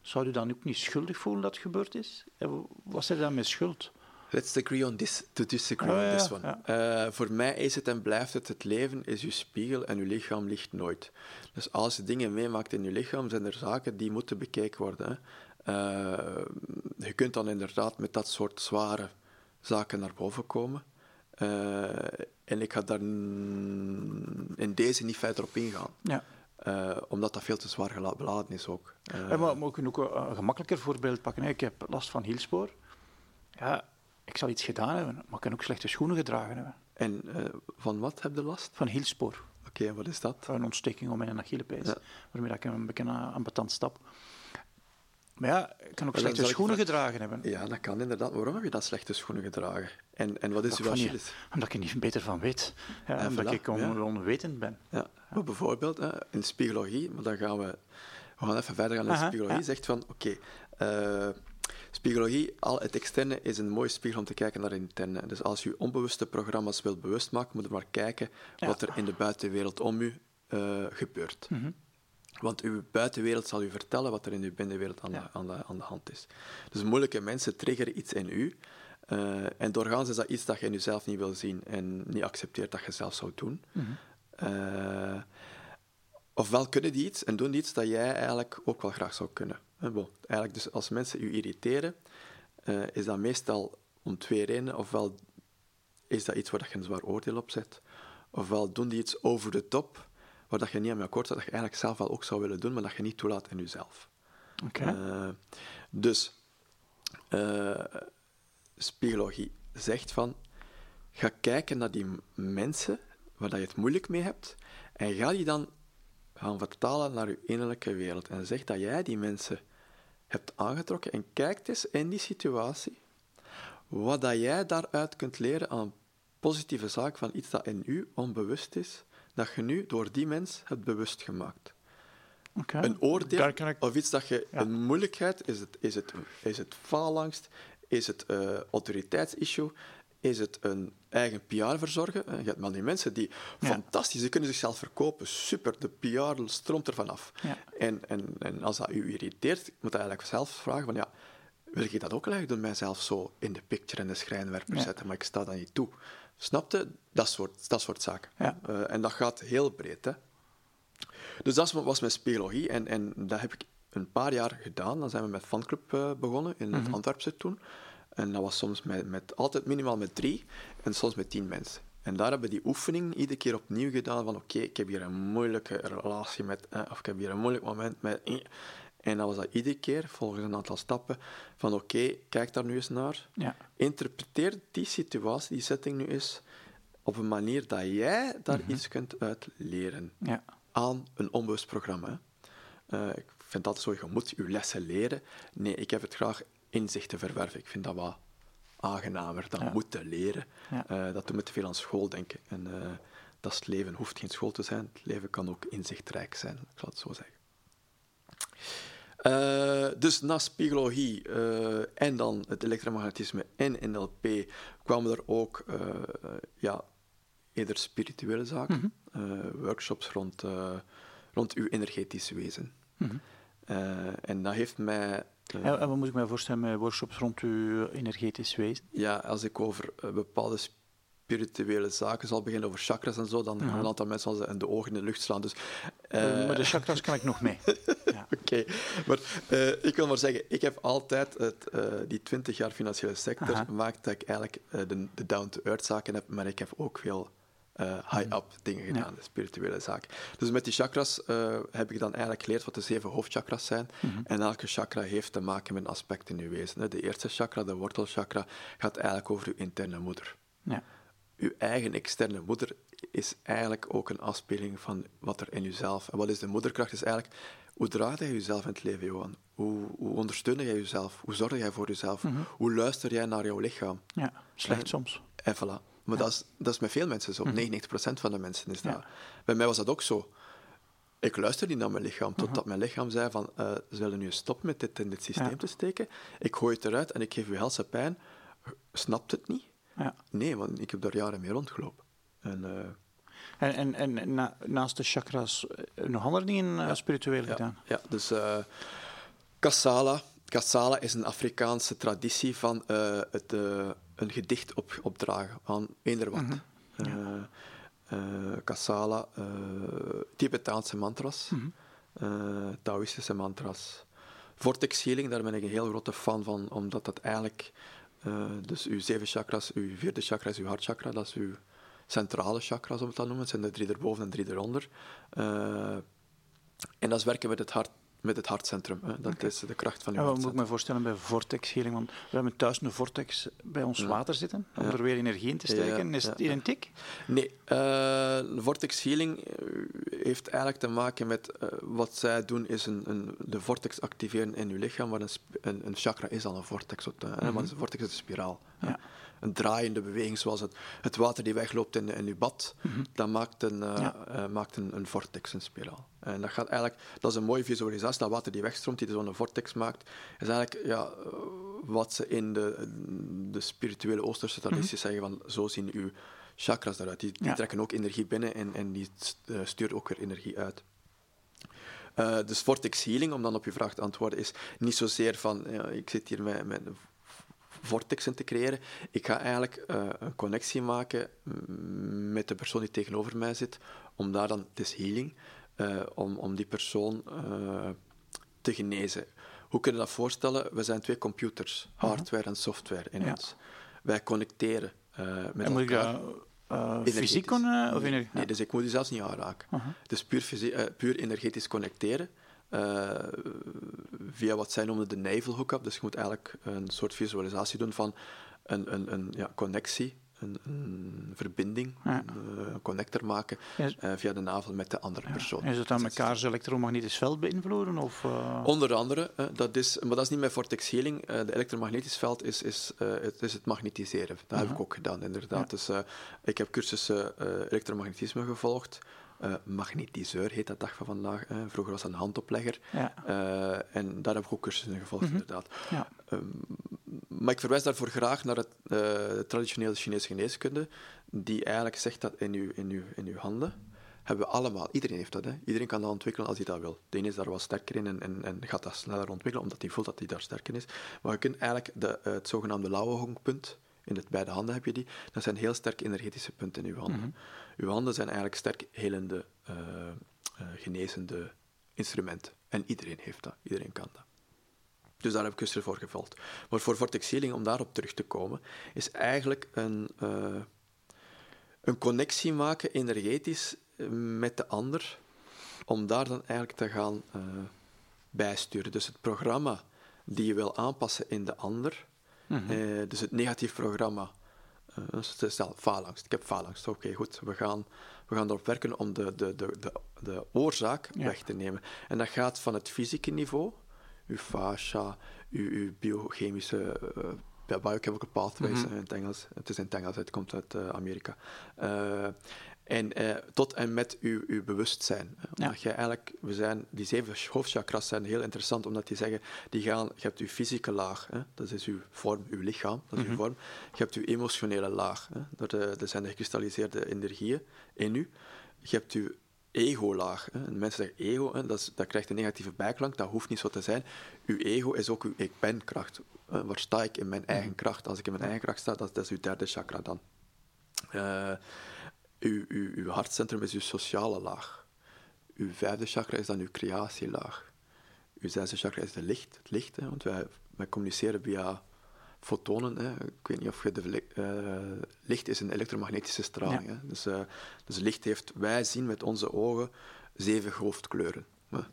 zou u dan ook niet schuldig voelen dat het gebeurd is? En wat er dan met schuld? Let's agree on this, to disagree Ah, on ja, this one. Eh, voor mij is het en blijft het, het leven is uw spiegel en uw lichaam ligt nooit. Dus als je dingen meemaakt in je lichaam, zijn er zaken die moeten bekeken worden. Hè. Eh, je kunt dan inderdaad met dat soort zware zaken naar boven komen. Uh, en ik ga daar in deze niet verder op ingaan. Ja. Uh, omdat dat veel te zwaar beladen is ook. Uh, maar, maar we kunnen ook een gemakkelijker voorbeeld pakken. Ik heb last van hielspoor. Ja, ik zal iets gedaan hebben, maar ik kan ook slechte schoenen gedragen hebben. En van wat heb je last? Van hielspoor. Oké, wat is dat? Een ontsteking om mijn Achillespees, ja. waarmee ik een beetje aan betant stap. Maar ja, ik kan ook slechte schoenen gedragen hebben. Ja, dat kan inderdaad. Waarom heb je dan slechte schoenen gedragen? En, en wat is uw Achilles? Omdat ik er niet beter van weet. Ja, omdat ik on onwetend ben. Ja. Maar bijvoorbeeld in spiegologie, maar dan gaan we, we gaan even verder gaan in spiegologie, zegt van oké, okay, uh, spiegologie, al het externe is een mooie spiegel om te kijken naar het interne. Dus als je onbewuste programma's wilt bewust maken, moet je maar kijken wat er in de buitenwereld om u uh, gebeurt. Mm -hmm. Want uw buitenwereld zal u vertellen wat er in uw binnenwereld aan, de, aan, de, aan de hand is. Dus moeilijke mensen triggeren iets in u. Uh, en doorgaans is dat iets dat je in jezelf niet wil zien en niet accepteert dat je zelf zou doen. Mm -hmm. ofwel kunnen die iets en doen die iets dat jij eigenlijk ook wel graag zou kunnen. Bon, eigenlijk dus als mensen u irriteren, uh, is dat meestal om twee redenen. Ofwel is dat iets waar je een zwaar oordeel op zet, ofwel doen die iets over de top waar dat je niet aan mee akkoord gaat, dat je eigenlijk zelf wel ook zou willen doen, maar dat je niet toelaat in jezelf. Oké. Uh, dus, uh, spiegologie zegt van, ga kijken naar die mensen waar dat je het moeilijk mee hebt, en ga die dan gaan vertalen naar je innerlijke wereld. En zeg dat jij die mensen hebt aangetrokken en kijkt eens in die situatie wat dat jij daaruit kunt leren aan positieve zaak van iets dat in u onbewust is, dat je nu door die mens hebt bewust gemaakt. Okay. Een oordeel ik... of iets dat je... Een moeilijkheid, is het, is het, is het faalangst, is het uh, autoriteitsissue, is het een eigen PR verzorgen. Je hebt maar die mensen die fantastisch, die kunnen zichzelf verkopen, super, de PR stroomt ervan af. Ja. En, en, en als dat u irriteert, moet je eigenlijk zelf vragen van ja, wil ik dat ook eigenlijk door mijzelf zo in de picture en de schrijnwerper zetten, maar ik sta dat niet toe. Snapte? Dat soort, dat soort zaken. Ja. Uh, en dat gaat heel breed. Hè? Dus dat was mijn spiegologie en, en dat heb ik een paar jaar gedaan. Dan zijn we met fanclub uh, begonnen in het mm Antwerpse toen. En dat was soms met, met, altijd minimaal met drie en soms met tien mensen. En daar hebben we die oefening iedere keer opnieuw gedaan van oké, ik heb hier een moeilijke relatie met, eh, of ik heb hier een moeilijk moment met... Eh. En dan was dat iedere keer, volgens een aantal stappen, van oké, kijk daar nu eens naar. Ja. Interpreteer die situatie, die setting nu eens, op een manier dat jij daar mhm. iets kunt uit leren. Ja. Aan een onbewust programma. Uh, ik vind dat zo, je moet je lessen leren. Nee, ik heb het graag inzichten verwerven. Ik vind dat wat aangenamer dan moeten leren. Uh, dat we te veel aan school denken. En uh, dat is het leven. hoeft geen school te zijn. Het leven kan ook inzichtrijk zijn, ik zal het zo zeggen. Uh, dus na spiegologie en dan het elektromagnetisme en NLP kwamen er ook ja, eerder spirituele zaken, mm workshops rond, rond uw energetisch wezen. Mm en dat heeft mij en, wat moet ik mij voorstellen met workshops rond uw energetisch wezen? Ja, als ik over bepaalde spirituele zaken zal beginnen, over chakras en zo, dan gaan een aantal mensen in de ogen in de lucht slaan. Dus, uh, maar de chakras kan ik nog mee. ja. Oké, maar uh, ik wil maar zeggen, ik heb altijd het, die 20 jaar financiële sector gemaakt dat ik eigenlijk de, de down-to-earth zaken heb, maar ik heb ook veel high-up dingen gedaan, de spirituele zaak. Dus met die chakras heb ik dan eigenlijk geleerd wat de zeven hoofdchakras zijn. Mhm. En elke chakra heeft te maken met een aspect in uw wezen. De eerste chakra, de wortelchakra, gaat eigenlijk over uw interne moeder. Ja. Uw eigen externe moeder is eigenlijk ook een afspeling van wat er in uzelf... En wat is de moederkracht? Is eigenlijk, hoe draag je jezelf in het leven, Johan? Hoe, hoe ondersteun jij jezelf? Hoe zorg jij voor jezelf? Mhm. Hoe luister jij naar jouw lichaam? Ja, slecht soms. En voilà. Maar dat, is, dat is met veel mensen zo. 99% mhm. van de mensen is dat. Bij mij was dat ook zo. Ik luisterde niet naar mijn lichaam, totdat mhm. mijn lichaam zei van, uh, zullen nu stoppen met dit in dit systeem te steken? Ik gooi het eruit en ik geef u helse pijn. Snapt het niet? Ja. Nee, want ik heb daar jaren mee rondgelopen. En, uh, en, en, en na, naast de chakras eh, nog andere dingen ja. spiritueel gedaan? Ja, dus uh, Kasala. Kasala is een Afrikaanse traditie van het een gedicht op, opdragen aan eender wat. Mm -hmm. Kasala, uh, Tibetaanse mantras, mm -hmm. Taoïstische mantras, vortex healing, daar ben ik een heel grote fan van, omdat dat eigenlijk, uh, dus uw zeven chakras, uw vierde chakra is uw hartchakra, dat is uw centrale chakras, om het te noemen. Het zijn de drie erboven en drie eronder. Uh, en dat is werken met het hart met het hartcentrum. Hè. Dat is de kracht van je ja, Wat moet ik me voorstellen bij vortex healing? Want we hebben thuis een vortex bij ons water zitten, om er weer energie in te steken. Is het identiek? Nee, uh, vortex healing eh, heeft eigenlijk te maken met uh, wat zij doen, is een, een, de vortex activeren in je lichaam, waar een, een, een chakra is al een vortex. Mm -hmm. Want een vortex is een spiraal. Ja een draaiende beweging, zoals het, het water die wegloopt in, in je bad, mm dat maakt, een, uh, uh, maakt een, een, vortex, een spiraal. En dat, gaat eigenlijk, dat is een mooie visualisatie, dat water die wegstroomt, die zo'n vortex maakt, is eigenlijk ja, wat ze in de, de spirituele Oosterse tradities mm -hmm. zeggen, van zo zien uw chakras eruit. Die, die ja. trekken ook energie binnen en, en die sturen ook weer energie uit. Uh, dus vortex healing, om dan op je vraag te antwoorden, is niet zozeer van, ja, ik zit hier met, met vortexen te creëren. Ik ga eigenlijk uh, een connectie maken met de persoon die tegenover mij zit, om daar dan, het is healing, uh, om, om die persoon uh, te genezen. Hoe kun je dat voorstellen? We zijn twee computers, hardware en software in ja. ons. Wij connecteren met en elkaar. Uh, fysiek kunnen? Of nee, nee, dus ik moet je zelfs niet aanraken. Uh -huh. Het is puur, uh, puur energetisch connecteren. Uh, via wat zij noemden de navel hookup. Dus je moet eigenlijk een soort visualisatie doen van een, een, een ja, connectie, een, een verbinding, ja. een connector maken uh, via de navel met de andere ja. persoon. Is het dan elkaar elektromagnetisch veld beïnvloeden? Of, uh... Onder andere, dat is, maar dat is niet met vortex healing. de elektromagnetisch veld is, is, het, is het magnetiseren. Dat -huh. heb ik ook gedaan, inderdaad. Dus ik heb cursussen elektromagnetisme gevolgd. Uh, magnetiseur heet dat dag van vandaag. Uh, vroeger was dat een handoplegger. Ja. Uh, en daar heb ik ook cursussen in gevolgd, mm -hmm. inderdaad. Ja. Um, maar ik verwijs daarvoor graag naar het traditionele Chinese geneeskunde, die eigenlijk zegt dat in uw, in uw, in uw handen hebben we allemaal. Iedereen heeft dat. Hè. Iedereen kan dat ontwikkelen als hij dat wil. De ene is daar wat sterker in en, en, en gaat dat sneller ontwikkelen, omdat hij voelt dat hij daar sterker in is. Maar je kunt eigenlijk de, het zogenaamde Lauwe-hongpunt, in het beide handen heb je die, dat zijn heel sterke energetische punten in uw handen. Mm -hmm. Uw handen zijn eigenlijk sterk helende, uh, uh, genezende instrumenten. En iedereen heeft dat, iedereen kan dat. Dus daar heb ik cursussen voor gevolgd. Maar voor vortex healing, om daarop terug te komen, is eigenlijk een, uh, een connectie maken energetisch met de ander, om daar dan eigenlijk te gaan bijsturen. Dus het programma die je wil aanpassen in de ander, mm -hmm. dus het negatief programma uh, stel, faalangst. Ik heb faalangst. Oké, okay, goed. We gaan, we gaan erop werken om de, de, de, de, de oorzaak ja. weg te nemen. En dat gaat van het fysieke niveau, uw fascia, uw, uw biochemische uh, biochemical pathways mm -hmm. in het Engels. Het is in het Engels, het komt uit uh, Amerika. En eh, tot en met uw, uw bewustzijn. Omdat ja. eigenlijk, we zijn, die zeven hoofdchakras zijn heel interessant, omdat die zeggen, die gaan, je hebt uw fysieke laag, hè, dat is uw vorm, uw lichaam, dat is mm -hmm. uw vorm. Je hebt uw emotionele laag, hè, dat, dat zijn de gekristalliseerde energieën in u. Je hebt uw ego-laag. Mensen zeggen ego, hè, dat, is, dat krijgt een negatieve bijklank, dat hoeft niet zo te zijn. Uw ego is ook uw ik ben-kracht. Waar sta ik in mijn eigen -hmm. kracht? Als ik in mijn eigen kracht sta, dat, dat is uw derde chakra dan. Uh, uw, uw, uw hartcentrum is uw sociale laag. Uw vijfde chakra is dan uw creatielaag. Uw zesde chakra is de licht, het licht, hè, want wij, wij communiceren via fotonen. Hè. Ik weet niet of je de uh, licht is een elektromagnetische straling. Ja. Hè. Dus, uh, dus licht heeft, wij zien met onze ogen zeven hoofdkleuren.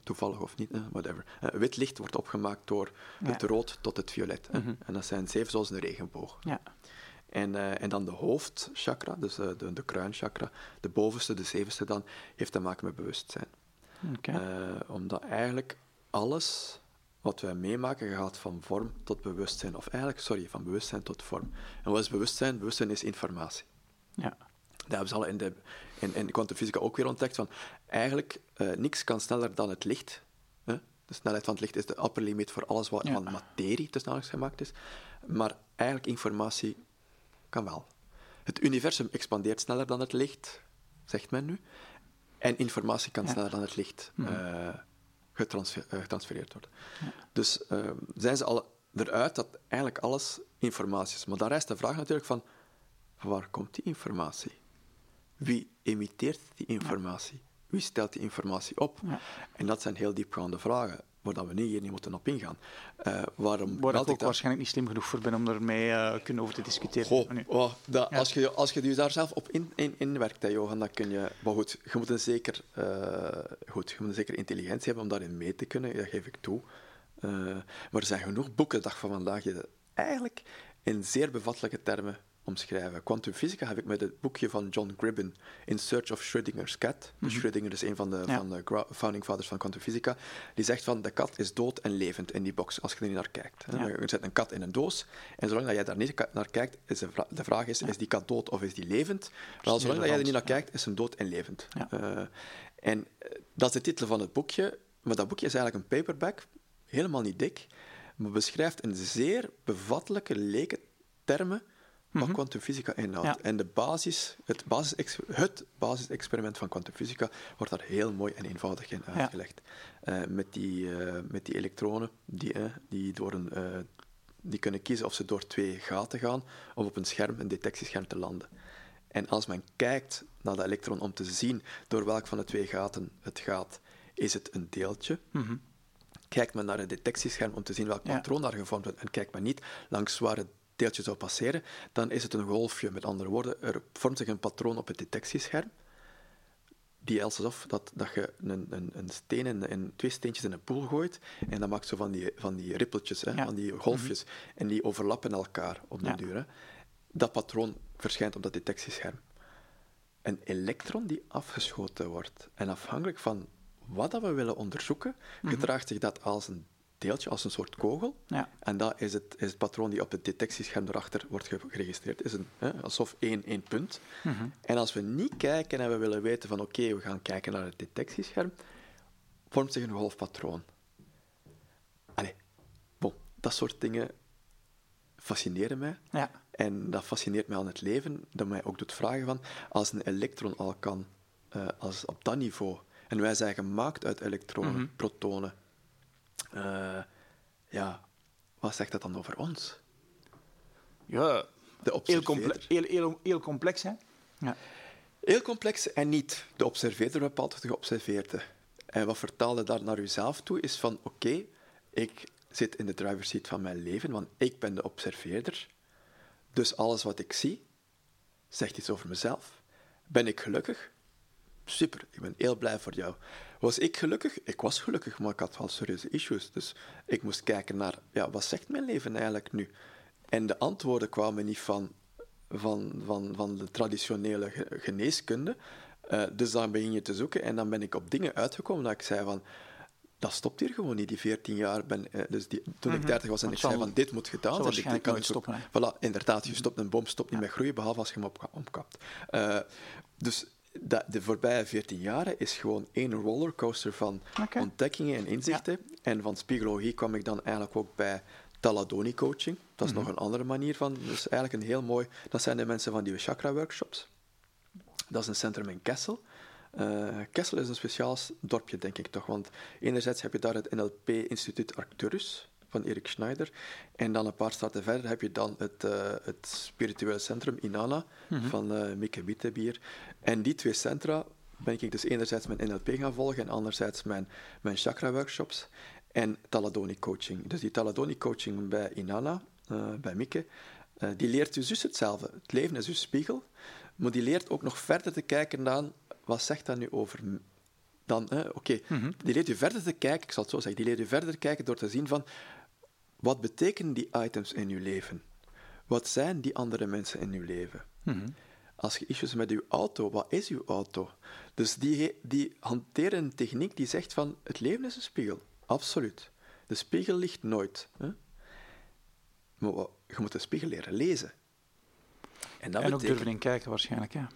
Toevallig of niet, whatever. wit licht wordt opgemaakt door ja. het rood tot het violet. Mm -hmm. En dat zijn zeven zoals een regenboog. Ja. En, uh, en dan de hoofdchakra, dus uh, de, de kruinchakra, de bovenste, de zevenste dan, heeft te maken met bewustzijn. Okay. Uh, omdat eigenlijk alles wat wij meemaken gaat van vorm tot bewustzijn. Of eigenlijk, sorry, van bewustzijn tot vorm. En wat is bewustzijn? Bewustzijn is informatie. Ja. Dat hebben ze al in de, in, in kwantumfysica ook weer ontdekt. Van, eigenlijk, niks kan sneller dan het licht. Hè? De snelheid van het licht is de upper limit voor alles wat ja. van materie te snel gemaakt is. Maar eigenlijk informatie kan wel. Het universum expandeert sneller dan het licht, zegt men nu. En informatie kan ja. sneller dan het licht uh, getransfer, uh, getransfereerd worden. Ja. Dus uh, zijn ze al eruit dat eigenlijk alles informatie is. Maar dan rijst de vraag natuurlijk van, waar komt die informatie? Wie emitteert die informatie? Wie stelt die informatie op? En dat zijn heel diepgaande vragen. Waar dat we nu hier niet moeten op ingaan. Uh, waarom waar ik ook waarschijnlijk niet slim genoeg voor ben om ermee uh, kunnen over te discussiëren. Goh, oh, dat, ja. als, je, als je dus daar zelf op in, in, inwerkt, hè, Johan, dan kun je... Maar goed, je moet een zeker, uh, goed, je moet een zeker intelligentie hebben om daarin mee te kunnen, dat geef ik toe. maar er zijn genoeg boeken, dag van vandaag, die eigenlijk in zeer bevattelijke termen omschrijven. Quantum Physica heb ik met het boekje van John Gribben, In Search of Schrödinger's Cat. Mm Schrödinger is een van de, van de founding fathers van Quantum Physica. Die zegt van, de kat is dood en levend in die box, als je er niet naar kijkt. Ja. Je zet een kat in een doos, en zolang dat jij daar niet naar kijkt, is de, de vraag is, is die kat dood of is die levend? Wel, zolang dat jij er niet naar kijkt, is hem dood en levend. Uh, en eh, dat is de titel van het boekje, maar dat boekje is eigenlijk een paperback, helemaal niet dik, maar beschrijft in zeer bevattelijke, leken termen wat mm kwantumfysica inhoudt. En de basis, het, basis, het basisexperiment van kwantumfysica wordt daar heel mooi en eenvoudig in uitgelegd. Ja. Uh, met, die, uh, met die elektronen die, uh, die, door een, die kunnen kiezen of ze door twee gaten gaan of op een scherm, een detectiescherm, te landen. En als men kijkt naar dat elektron om te zien door welk van de twee gaten het gaat, is het een deeltje. -hmm. Kijkt men naar een detectiescherm om te zien welk patroon daar gevormd wordt, en kijkt men niet langs waar het deeltje zou passeren, dan is het een golfje. Met andere woorden, er vormt zich een patroon op het detectiescherm, die alsof dat, dat je een, een, een steen en, twee steentjes in een poel gooit, en dat maakt zo van die, van die rippeltjes, hè, van die golfjes, mhm. en die overlappen elkaar op de ja. duur. Hè. Dat patroon verschijnt op dat detectiescherm. Een elektron die afgeschoten wordt, en afhankelijk van wat dat we willen onderzoeken, mhm. gedraagt zich dat als een deeltje als een soort kogel. Ja. En dat is het, is het patroon die op het detectiescherm erachter wordt geregistreerd. is een, hè, alsof één, één punt. Mhm. En als we niet kijken en we willen weten van oké, we gaan kijken naar het detectiescherm, vormt zich een golfpatroon. Allee, bon, dat soort dingen fascineren mij. Ja. En dat fascineert mij aan het leven, dat mij ook doet vragen van, als een elektron al kan, uh, als op dat niveau, en wij zijn gemaakt uit elektronen, mhm. protonen, uh, ja, wat zegt dat dan over ons? Ja, de heel, comple heel, heel, heel, complex, hè? Ja. Heel complex en niet. De observeerder bepaalt de geobserveerde. En wat vertaalde daar naar uzelf toe is van, oké, ik zit in de driver's seat van mijn leven, want ik ben de observeerder. Dus alles wat ik zie, zegt iets over mezelf. Ben ik gelukkig? Super, ik ben heel blij voor jou. Was ik gelukkig? Ik was gelukkig, maar ik had wel serieuze issues. Dus ik moest kijken naar, ja, wat zegt mijn leven eigenlijk nu? En de antwoorden kwamen niet van, van, van, van de traditionele geneeskunde. Uh, dus dan begin je te zoeken en dan ben ik op dingen uitgekomen dat ik zei van, dat stopt hier gewoon niet, die 14 jaar. Ben, uh, dus die, toen ik 30 mhm. was en ik zei van, dit moet gedaan zijn. Ik, kan stoppen. Voilà, inderdaad, je stopt een bom, stopt niet met groeien, behalve als je hem op, omkapt. Uh, dus dat de voorbije 14 jaren is gewoon één rollercoaster van ontdekkingen en inzichten. En van spiegologie kwam ik dan eigenlijk ook bij Taladoni coaching. Dat is nog mhm. een andere manier van. Dus eigenlijk een heel mooi. Dat zijn de mensen van die chakra workshops. Dat is een centrum in Kessel. Uh, Kessel is een speciaal dorpje, denk ik toch. Want enerzijds heb je daar het NLP-instituut Arcturus van Erik Schneider. En dan een paar straten verder heb je dan het, uh, het spirituele centrum Inanna mm van uh, Mieke Wittebier. En die twee centra ben ik dus enerzijds mijn NLP gaan volgen en anderzijds mijn, mijn chakra-workshops en Taladoni coaching. Dus die Taladoni coaching bij Inanna, uh, bij Mieke, die leert u dus hetzelfde. Het leven is uw spiegel, maar die leert ook nog verder te kijken naar wat zegt dat nu over dan, oké, mhm. die leert u verder te kijken, ik zal het zo zeggen, die leert u verder te kijken door te zien van wat betekenen die items in uw leven? Wat zijn die andere mensen in uw leven? Mhm. Als je issues met uw auto, wat is uw auto? Dus die, die hanteren een techniek die zegt van het leven is een spiegel. Absoluut. De spiegel ligt nooit. Hè? Maar wat, je moet de spiegel leren lezen. En, dat en ook durven in kijken waarschijnlijk, ja.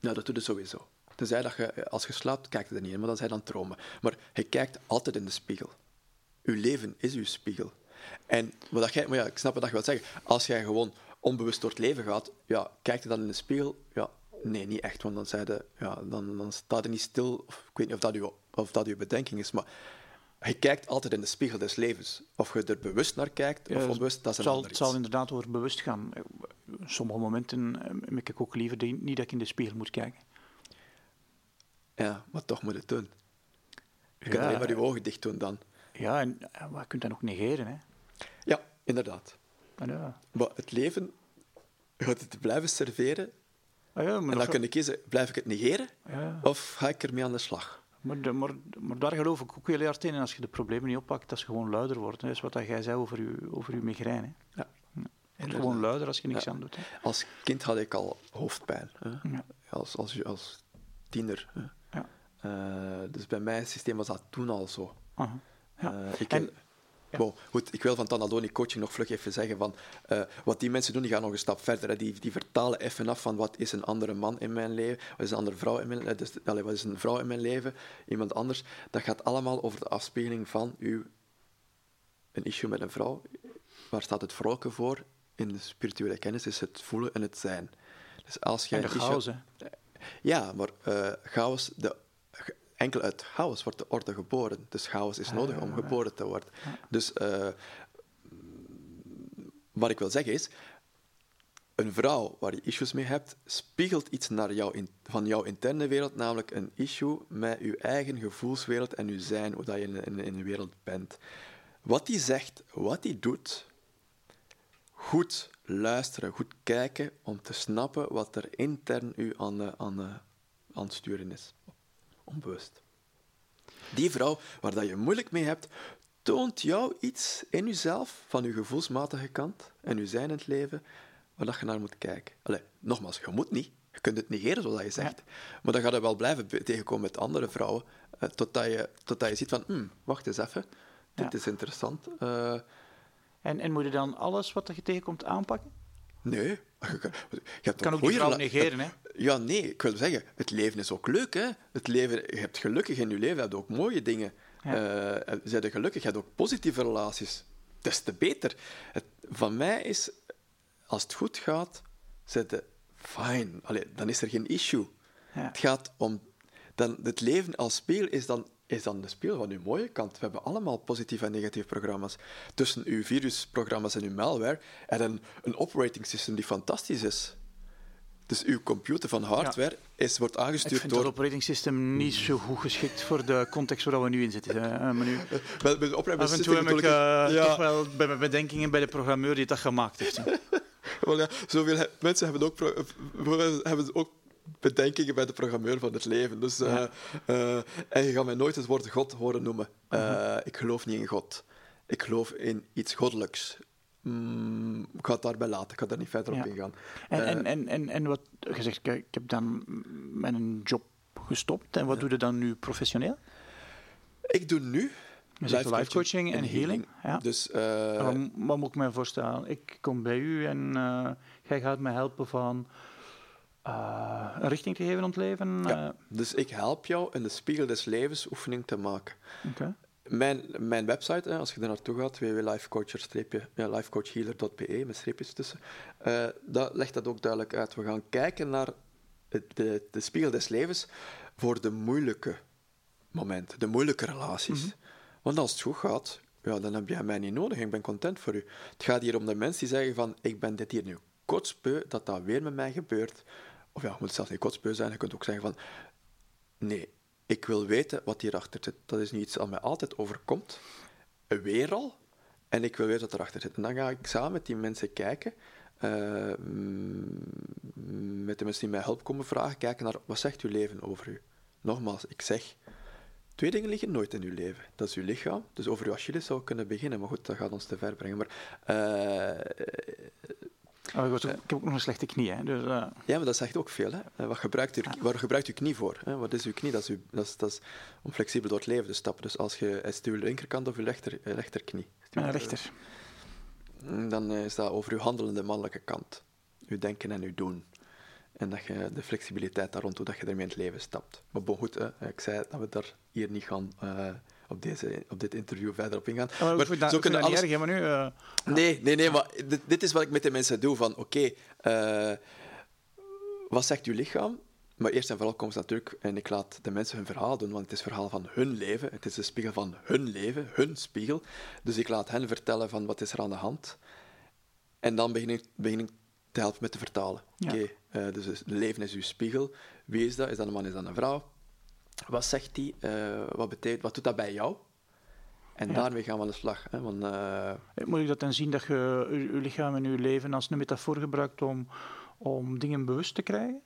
Nou, dat doe je sowieso. Tenzij dat je, als je slaapt, kijkt je er niet in, maar dat zijn dan dromen. Maar je kijkt altijd in de spiegel. Uw leven is uw spiegel. En wat jij, maar ja, ik snap wat je wilt zeggen. Als jij gewoon onbewust door het leven gaat, ja, kijk je dan in de spiegel? Ja, nee, niet echt. Want dan, zeide, ja, dan, dan staat er niet stil. Of, ik weet niet of dat, uw, of dat bedenking is, maar je kijkt altijd in de spiegel des levens. Of je er bewust naar kijkt of onbewust, dat is een zal, Het zal inderdaad over bewust gaan. Sommige momenten heb ik ook liever niet dat ik in de spiegel moet kijken. Ja, maar toch moet het doen. Je ja, kunt alleen maar je ogen dicht doen dan. Ja, en eh, je kunt dat ook negeren. Hè. Ja, inderdaad. Ah, ja. Maar het leven gaat het blijven serveren. Ah, ja, maar, En dan kun je kiezen, blijf ik het negeren? ja. Of ga ik ermee aan de slag? Maar, de- maar, maar daar geloof ik ook heel hard in. En als je de problemen niet oppakt, dat ze gewoon luider worden. Dat is wat dat jij zei over je, over je migraine. Hè. Ja. Gewoon luider als je niks aan doet. Hè. Als kind had ik al hoofdpijn. Hè? Ja. Als, als, als tiener. Hè? Ja. Eh, dus bij mijn systeem was dat toen al zo. Ja. Eh, ik, En- ja. Wow, goed, ik wil van Tanadoni coaching nog vlug even zeggen van eh, wat die mensen doen, die gaan nog een stap verder. Hè. Die, die vertalen even af van wat is een andere man in mijn leven, wat is een andere vrouw in mijn leven, dus, allee, wat is een vrouw in mijn leven, iemand anders. Dat gaat allemaal over de afspiegeling van uw een issue met een vrouw. Waar staat het vrouwelijke voor? In de spirituele kennis is het voelen en het zijn. Dus als jij En de chaos, hè. ja, maar eh, chaos, de, enkel uit chaos wordt de orde geboren. Dus chaos is nodig om geboren te worden. Dus eh, wat ik wil zeggen is, een vrouw waar je issues mee hebt, spiegelt iets naar jou in, van jouw interne wereld, namelijk een issue met je eigen gevoelswereld en je zijn, hoe dat je in, in, in de wereld bent. Wat die zegt, wat die doet, goed luisteren, goed kijken om te snappen wat er intern u aan, aan, aan het sturen is. Onbewust. Die vrouw waar dat je moeilijk mee hebt, toont jou iets in jezelf van je gevoelsmatige kant en je zijn in het leven waar dat je naar moet kijken. Allee, nogmaals, je moet niet. Je kunt het negeren, zoals je zegt. Maar dan ga je wel blijven tegenkomen met andere vrouwen, eh, totdat, je, totdat je ziet van, hm, wacht eens even, dit Ja. is interessant. Eh, En, en moet je dan alles wat je tegenkomt aanpakken? Nee. Je, kan- je hebt Kan een ook die vrouw negeren, hè? Ja, nee. Ik wil zeggen, het leven is ook leuk, hè. Het leven, je hebt gelukkig in je leven, je hebt ook mooie dingen. Ja. Eh, zijn gelukkig, je hebt ook positieve relaties. Des te beter. Het, van mij is, als het goed gaat, zit je fine. Allee, dan is er geen issue. Ja. Het gaat om... Dan, het leven als speel is dan, is dan de speel van uw mooie kant. We hebben allemaal positieve en negatieve programma's. Tussen uw virusprogramma's en uw malware en een, een operating system die fantastisch is. Dus uw computer van hardware is, wordt Ik aangestuurd vind door... dat operating system niet zo goed geschikt voor de context waar we nu in zitten. hè. Eh, maar nu, Bij, bij de af en toe heb ik eh, ja, toch wel bij mijn bedenkingen bij de programmeur die dat gemaakt heeft. wel ja, zoveel he- mensen hebben ook, eh, hebben ook bedenkingen bij de programmeur van het leven. Dus, eh, eh, en je gaat mij nooit het woord God horen noemen. Eh, ik geloof niet in God. Ik geloof in iets goddelijks. Mm, ik ga het daarbij laten, ik ga daar niet verder op ingaan. En, Eh, en, en, en, en wat je zegt, kijk, ik heb dan een job gestopt. En wat doe je dan nu professioneel? ik doe nu zegt life coaching en healing. Ja. Dus eh, wat, wat moet ik me voorstellen? Ik kom bij u en eh, jij gaat me helpen van een richting te geven aan het leven. ja, dus ik help jou in de spiegel des levens oefening te maken. oké. Mijn, mijn website, hè, als je er naartoe gaat, www.lifecoacher-lifecoachhealer.be, met streepjes tussen, eh dat legt dat ook duidelijk uit. We gaan kijken naar het, de, de spiegel des levens voor de moeilijke momenten, de moeilijke relaties. Want als het goed gaat, ja, dan heb jij mij niet nodig, ik ben content voor u. Het gaat hier om de mensen die zeggen van, ik ben dit hier nu kotsbeu, dat dat weer met mij gebeurt. Of ja, het moet zelfs niet kotsbeu zijn, je kunt ook zeggen van, Nee, ik wil weten wat hierachter zit. Dat is niet iets dat mij altijd overkomt. Weer al. En ik wil weten wat erachter zit. En dan ga ik samen met die mensen kijken. eh, met de mensen die mij hulp komen vragen. Kijken naar wat zegt uw leven over u. Nogmaals, ik zeg. Twee dingen liggen nooit in uw leven. Dat is uw lichaam. Dus over uw Achilles zou kunnen beginnen. Maar goed, dat gaat ons te ver brengen. Maar, eh, Oh, ik, was ook- ik heb ook nog een slechte knie. Hè, dus, eh, ja, maar dat zegt ook veel. Hè? Eh, Wat gebruikt u, waar gebruikt u knie voor? Hè? Wat is uw knie? Dat is, uw, dat, is, dat is om flexibel door het leven te stappen. Dus als je, is het uw linkerkant of uw rechter, eh, rechterknie? Is het uw- mijn rechter. Dan is dat over uw handelende mannelijke kant. Uw denken en uw doen. En dat je de flexibiliteit daar rond doet, dat je ermee in het leven stapt. Maar bon, goed, hè, ik zei dat we daar hier niet gaan op, deze, op dit interview verder op ingaan. Maar dat, zo kunnen dat niet alles... erg, maar nu... eh, Nee, nee, nee, maar dit, dit is wat ik met de mensen doe. Van, oké, eh, wat zegt uw lichaam? Maar eerst en vooral komt het natuurlijk, en ik laat de mensen hun verhaal doen, want het is het verhaal van hun leven. Het is de spiegel van hun leven, hun spiegel. Dus ik laat hen vertellen van wat is er aan de hand. En dan begin ik, begin ik te helpen met te vertalen. Ja. Oké, eh, dus het leven is uw spiegel. Wie is dat? Is dat een man, is dat een vrouw? Wat zegt die? Eh, wat, betekent, wat doet dat bij jou? En Ja. daarmee gaan we aan de slag. Hè, want, eh, Moet ik dat dan zien dat je je lichaam en je leven als een metafoor gebruikt om, om dingen bewust te krijgen?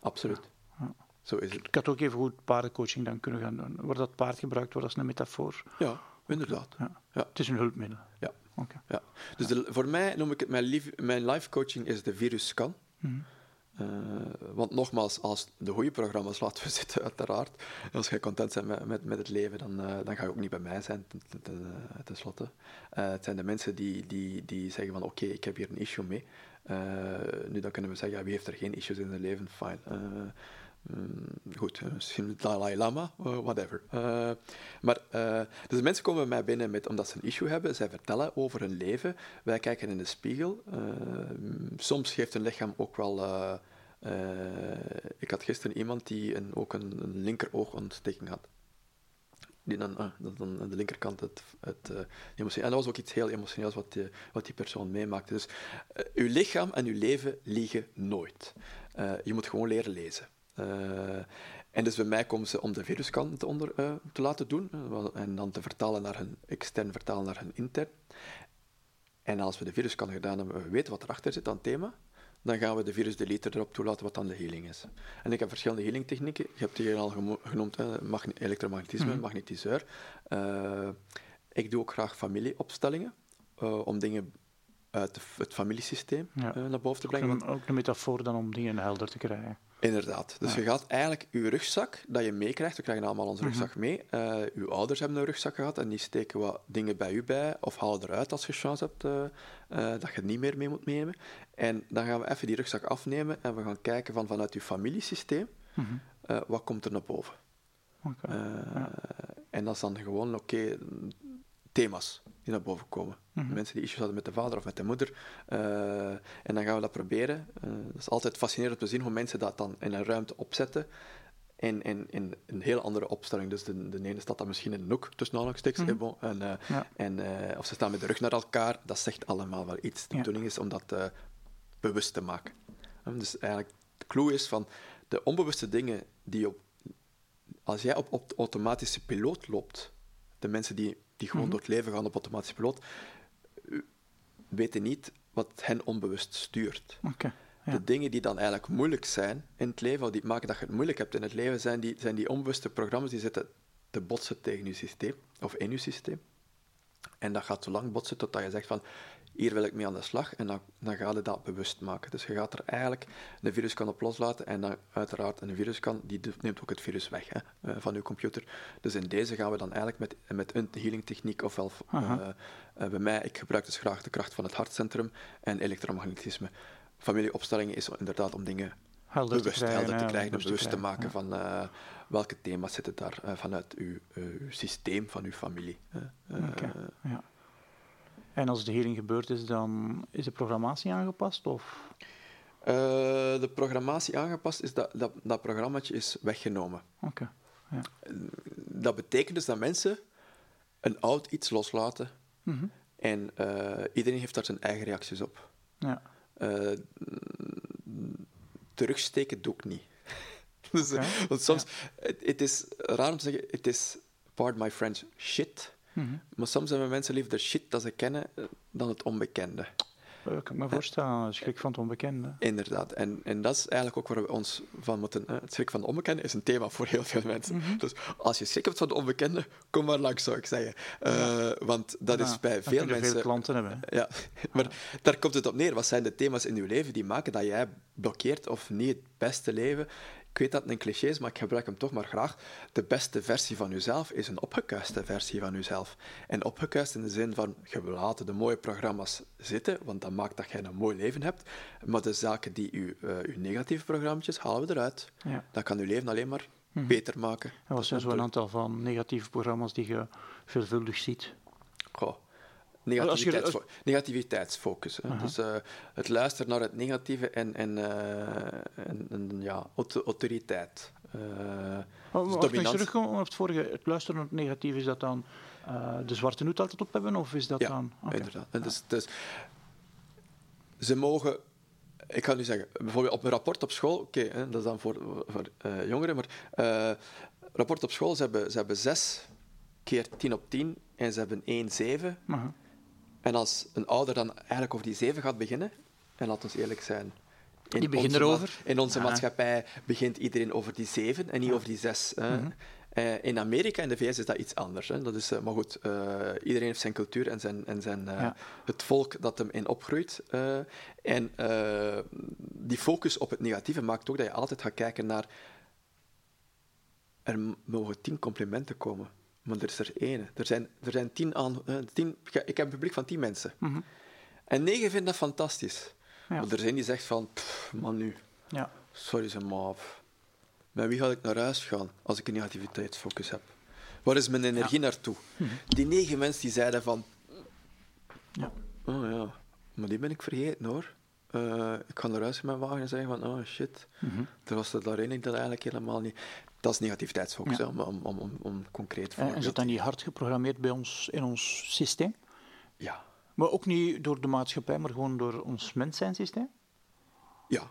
absoluut. Ja. Zo is het. Ik had ook even goed paardencoaching dan kunnen gaan doen. Wordt dat paard gebruikt wordt als een metafoor? Ja, inderdaad. Ja. Ja. Het is een hulpmiddel. Ja. Oké. Ja. Dus de- voor mij noem ik het mijn, lief, mijn life coaching is de virusscan. Mhm. Eh, want nogmaals, als de goede programma's laten we zitten, uiteraard. Als jij content bent met, met, met het leven, dan, eh, dan ga je ook niet bij mij zijn, ten, eh, tenslotte. Eh, het zijn de mensen die, die, die zeggen van, oké, ik heb hier een issue mee. Nu, dan kunnen we zeggen, wie heeft er geen issues in zijn leven? Fine. Eh, mm, goed, eh, misschien Dalai Lama, eh, whatever. Eh, maar, dus mensen komen bij mij binnen met, omdat ze een issue hebben. Zij vertellen over hun leven. Wij kijken in de spiegel. Eh, soms geeft een lichaam ook wel... ik had gisteren iemand die een, ook een, een linkeroogontsteking had. Die dan, dan aan de linkerkant het, het emotie. En dat was ook iets heel emotioneels wat die, wat die persoon meemaakte. Dus uw lichaam en uw leven liegen nooit. Je moet gewoon leren lezen. Eh, en dus bij mij komen ze om de viruskant te, onder, eh, te laten doen. eh, en dan te vertalen naar hun extern, vertalen naar hun intern. En als we de viruskant gedaan hebben, we weten wat erachter zit aan het thema, dan gaan we de virus deleter erop toelaten wat dan de healing is. En ik heb verschillende healingtechnieken. Je hebt die hier al genoemd, hè, magne- elektromagnetisme, Mhm. magnetiseur. Ik doe ook graag familieopstellingen, om dingen uit het familiesysteem Ja. eh, naar boven te Ook brengen. Want een, ook een metafoor dan om dingen helder te krijgen. Inderdaad. Dus Ja. je gaat eigenlijk je rugzak dat je meekrijgt, we krijgen allemaal onze Mhm. rugzak mee. eh uw ouders hebben een rugzak gehad en die steken wat dingen bij u bij of halen eruit als je chance hebt eh, dat je het niet meer mee moet nemen. En dan gaan we even die rugzak afnemen en we gaan kijken van vanuit uw familiesysteem, Mhm. wat komt er naar boven. Ja. En dat is dan gewoon, oké, thema's die naar boven komen. Mhm. Mensen die issues hadden met de vader of met de moeder. Eh, en dan gaan we dat proberen. Eh, het is altijd fascinerend om te zien hoe mensen dat dan in een ruimte opzetten. In, in, in een heel andere opstelling. Dus de, de ene staat dan misschien in een hoek, tussen aanhalingstekens. Eh, bon, en, Ja. en, of ze staan met de rug naar elkaar. Dat zegt allemaal wel iets. De Ja. bedoeling is om dat bewust te maken. Dus eigenlijk, de clue is van de onbewuste dingen die op als jij op, op de automatische piloot loopt, de mensen die, die gewoon Mhm. door het leven gaan op automatische piloot, weten niet wat hen onbewust stuurt. Ja. De dingen die dan eigenlijk moeilijk zijn in het leven, of die maken dat je het moeilijk hebt in het leven, zijn die, zijn die onbewuste programma's die zitten te botsen tegen je systeem, of in je systeem. En dat gaat zo lang botsen totdat je zegt van, hier wil ik mee aan de slag, en dan, dan ga je dat bewust maken. Dus je gaat er eigenlijk een virus kan op loslaten, en dan uiteraard een virus kan, die neemt ook het virus weg hè, eh, van je computer. Dus in deze gaan we dan eigenlijk met, met een healing techniek, ofwel eh, eh, bij mij, ik gebruik dus graag de kracht van het hartcentrum en elektromagnetisme. Familieopstellingen is inderdaad om dingen Helder te bewust krijgen, helder te krijgen en bewust te krijgen, maken ja. van eh, welke thema's zitten daar eh, vanuit uw, eh, uw systeem, van uw familie. Oké. Ja. En als de healing gebeurd is, dan is de programmatie aangepast? Of? de programmatie aangepast is dat, dat, dat programmaatje is weggenomen. Oké. Ja. Dat betekent dus dat mensen een oud iets loslaten Mhm. en iedereen heeft daar zijn eigen reacties op. ja. Terugsteken doe ik niet. dus, want soms, het, is raar om te zeggen, het is, pardon my French, shit. Mhm. Maar soms hebben mensen liever shit dat ze kennen eh, dan het onbekende. Dat kan ik me voorstellen. Schrik van het onbekende. Inderdaad. En, en dat is eigenlijk ook waar we ons van moeten... eh, het schrik van het onbekende is een thema voor heel veel mensen. Mhm. Dus als je schrik hebt van het onbekende, kom maar langs, zou ik zeggen. Eh, Want dat Ja, is bij veel mensen... veel klanten hebben. Ja, maar daar komt het op neer. Wat zijn de thema's in je leven die maken dat jij blokkeert of niet het beste leven? Ik weet dat het een cliché is, maar ik gebruik hem toch maar graag. De beste versie van jezelf is een opgekuiste versie van jezelf. En opgekuist in de zin van, je wil laten de mooie programma's zitten, want dat maakt dat jij een mooi leven hebt. Maar de zaken die je, eh, negatieve programma's halen we eruit. Ja. Dat kan je leven alleen maar Mhm. beter maken. Er was En zo'n aantal van negatieve programma's die je veelvuldig ziet. Goh. Als je- Negativiteitsfo- Negativiteitsfocus. Dus eh, het luisteren naar het negatieve en, en, eh, en, en ja, auto- autoriteit. Oh, als ik dominantie. terugkom op het vorige, het luisteren naar het negatief, is dat dan eh, de zwarte hoed altijd op hebben? Of is dat Ja, dan... Oké. Inderdaad. En Dus, dus, ze mogen, ik ga nu zeggen, bijvoorbeeld op een rapport op school, oké, dat is dan voor, voor jongeren, maar rapport op school, ze hebben, ze hebben zes keer 10 op 10 en ze hebben 1 7. Mhm. En als een ouder dan eigenlijk over die 7 gaat beginnen, en laat ons eerlijk zijn. in Die begint onze ma- erover. In onze Ja. maatschappij begint iedereen over die 7 en niet over die 6. Mhm. in Amerika en de VS is dat iets anders. Hè. Dat is, eh, maar goed, eh, iedereen heeft zijn cultuur en, zijn, en zijn, eh, Ja. het volk dat hem in opgroeit. eh, en eh, die focus op het negatieve maakt ook dat je altijd gaat kijken naar er mogen tien complimenten komen, maar er is er één. Er zijn, er zijn tien aan... eh, tien, ik heb een publiek van tien mensen. Mhm. En negen vinden dat fantastisch. Ja. Maar er zijn die zegt van... "Pff, man nu, Ja. sorry ze maar. pff. Met wie ga ik naar huis gaan als ik een negativiteitsfocus heb? Waar is mijn energie naartoe? Die negen mensen die zeiden van... Ja. Oh ja, maar die ben ik vergeten hoor. Eh, ik ga naar huis in mijn wagen en zeggen van, oh shit, Mhm. er was er daarin ik dat eigenlijk helemaal niet. Dat is negativiteitsfocus, Ja. om, om, om, om, concreet zit dat niet hard geprogrammeerd bij ons in ons systeem? Ja, Maar ook niet door de maatschappij, maar gewoon door ons mens-zijn-systeem? ja,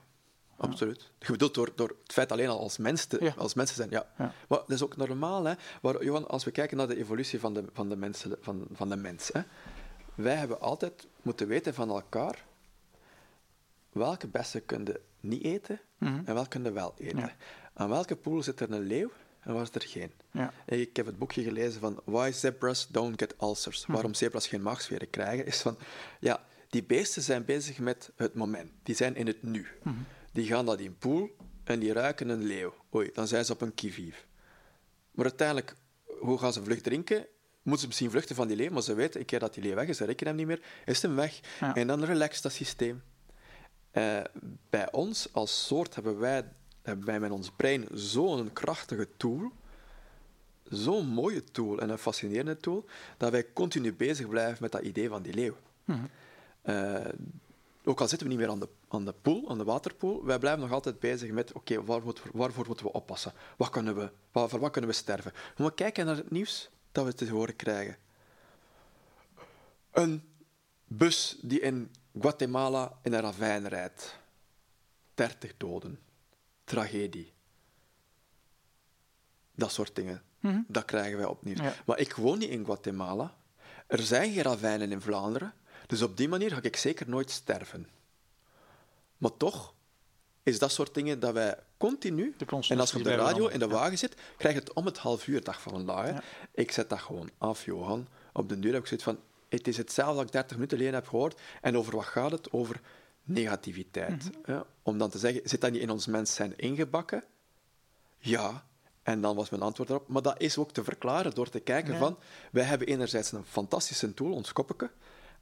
absoluut. Je bedoelt door, door het feit alleen al als, mens te, Ja. als mensen zijn, ja. Ja. Maar dat is ook normaal, hè. Maar, Johan, als we kijken naar de evolutie van de, van de, mensen, van, van de mens, hè. wij hebben altijd moeten weten van elkaar welke bessen kunnen niet eten Mhm. en welke kunnen wel eten. Ja. Aan welke poel zit er een leeuw en waar is er geen? Ja. Ik heb het boekje gelezen van Why Zebras Don't Get Ulcers. Hm. Waarom zebras geen maagsferen krijgen. Is van, ja, die beesten zijn bezig met het moment. Die zijn in het nu. Hm. Die gaan naar die poel en die ruiken een leeuw. Oei, dan zijn ze op een kivief. Maar uiteindelijk, hoe gaan ze vlucht drinken? Moeten ze misschien vluchten van die leeuw, maar ze weten, een keer dat die leeuw weg is, ze rekken hem niet meer, is hem weg. Ja. En dan relaxt dat systeem. Eh, bij ons als soort hebben wij, hebben wij met ons brein zo'n krachtige tool, zo'n mooie tool en een fascinerende tool, dat wij continu bezig blijven met dat idee van die leeuw. Mhm. Eh, ook al zitten we niet meer aan de, aan de pool, aan de waterpool, wij blijven nog altijd bezig met, oké, waar waarvoor moeten we oppassen? Wat kunnen we, waar, voor wat kunnen we sterven? We moeten kijken naar het nieuws dat we te horen krijgen. Een bus die in Guatemala in een ravijn rijdt. 30 doden. Tragedie. Dat soort dingen. Mhm. Dat krijgen wij opnieuw. Ja. Maar ik woon niet in Guatemala. Er zijn geen ravijnen in Vlaanderen. Dus op die manier ga ik zeker nooit sterven. Maar toch is dat soort dingen dat wij continu... En als je op de radio in de wagen zit, krijg je het om het half uur dag van vandaag. hè. Ja. Ik zet dat gewoon af, Johan. Op de deur heb ik zoiets van... Het is hetzelfde dat ik 30 minuten geleden heb gehoord. En over wat gaat het? Over negativiteit. Mhm. ja, om dan te zeggen, zit dat niet in ons mens zijn ingebakken? Ja. En dan was mijn antwoord erop. Maar dat is ook te verklaren door te kijken Ja. van... Wij hebben enerzijds een fantastische tool, ons koppeke.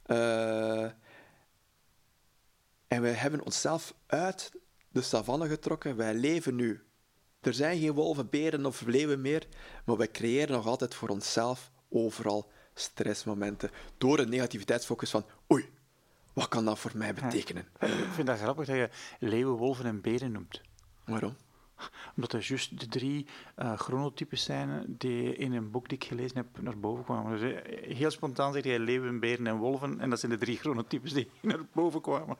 Eh, en wij hebben onszelf uit de savanne getrokken. Wij leven nu. Er zijn geen wolven, beren of leeuwen meer, maar wij creëren nog altijd voor onszelf overal stressmomenten. Door een negativiteitsfocus van, oei, wat kan dat voor mij betekenen? Ik vind dat grappig dat je leeuwen, wolven en beren noemt. Waarom? Omdat dat juist de drie eh, chronotypes zijn die in een boek die ik gelezen heb naar boven kwamen. Dus eh, heel spontaan zeg je leeuwen, beren en wolven. En dat zijn de drie chronotypes die naar boven kwamen.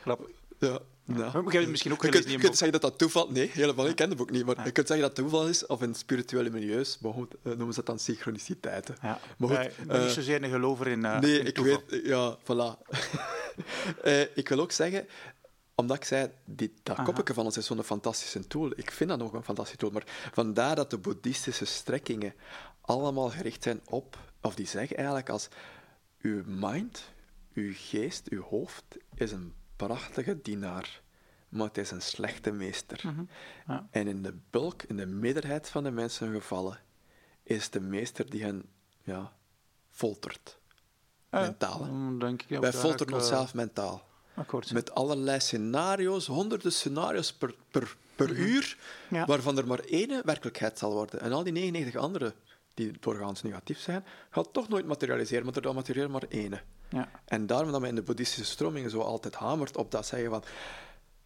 Grappig. Ja, nou. Maar ik heb het misschien ook je kunt, je zeggen dat dat toeval... Nee, helemaal niet. Ik ken het boek niet. Maar je kunt zeggen dat het toeval is, of in spirituele milieus, maar goed, eh, noemen ze dat dan synchroniciteiten. Ja, Maar goed, ik ben niet eh, zozeer een gelover in, eh, nee, in ik toeval. weet... Ja, voilà. Eh, ik wil ook zeggen, omdat ik zei, die, dat Aha. koppetje van ons is zo'n fantastische tool. Ik vind dat nog een fantastische tool. Maar vandaar dat de boeddhistische strekkingen allemaal gericht zijn op... Of die zeggen eigenlijk als... Uw mind, uw geest, uw hoofd is een prachtige dienaar. Maar het is een slechte meester. Mhm. Ja. En in de bulk, in de meerderheid van de mensen gevallen, is de meester die hen ja, foltert. Ja, mentaal. denk ik Wij folteren onszelf mentaal. eh, akkoord zijn. Met allerlei scenario's, honderden scenario's per, per, per uur, Mhm. Ja. waarvan er maar één werkelijkheid zal worden. En al die 99 andere, die doorgaans negatief zijn, gaat toch nooit materialiseren, maar er dan materialiseren maar één. Ja. En daarom dat men in de boeddhistische stromingen zo altijd hamert op dat zeggen van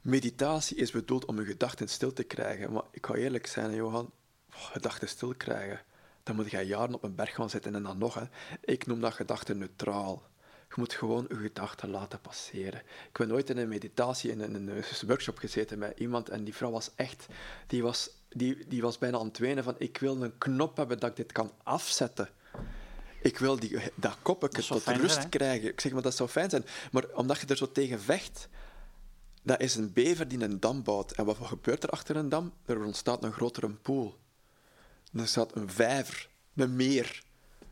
meditatie is bedoeld om je gedachten stil te krijgen. Maar ik ga eerlijk zijn, Johan, oh, gedachten stil krijgen, dan moet je jaren op een berg gaan zitten en dan nog. Hè. Ik noem dat gedachten neutraal. Je moet gewoon je gedachten laten passeren. Ik ben ooit in een meditatie, in een, in een workshop gezeten met iemand en die vrouw was echt, die was, die, die was bijna aan het wenen van ik wil een knop hebben dat ik dit kan afzetten. Ik wil die, dat koppetje tot fijn rust hè? krijgen. Ik zeg maar, dat zou fijn zijn. Maar omdat je er zo tegen vecht, dat is een bever die een dam bouwt. En wat gebeurt er achter een dam? Er ontstaat een grotere pool. Er staat een vijver, een meer.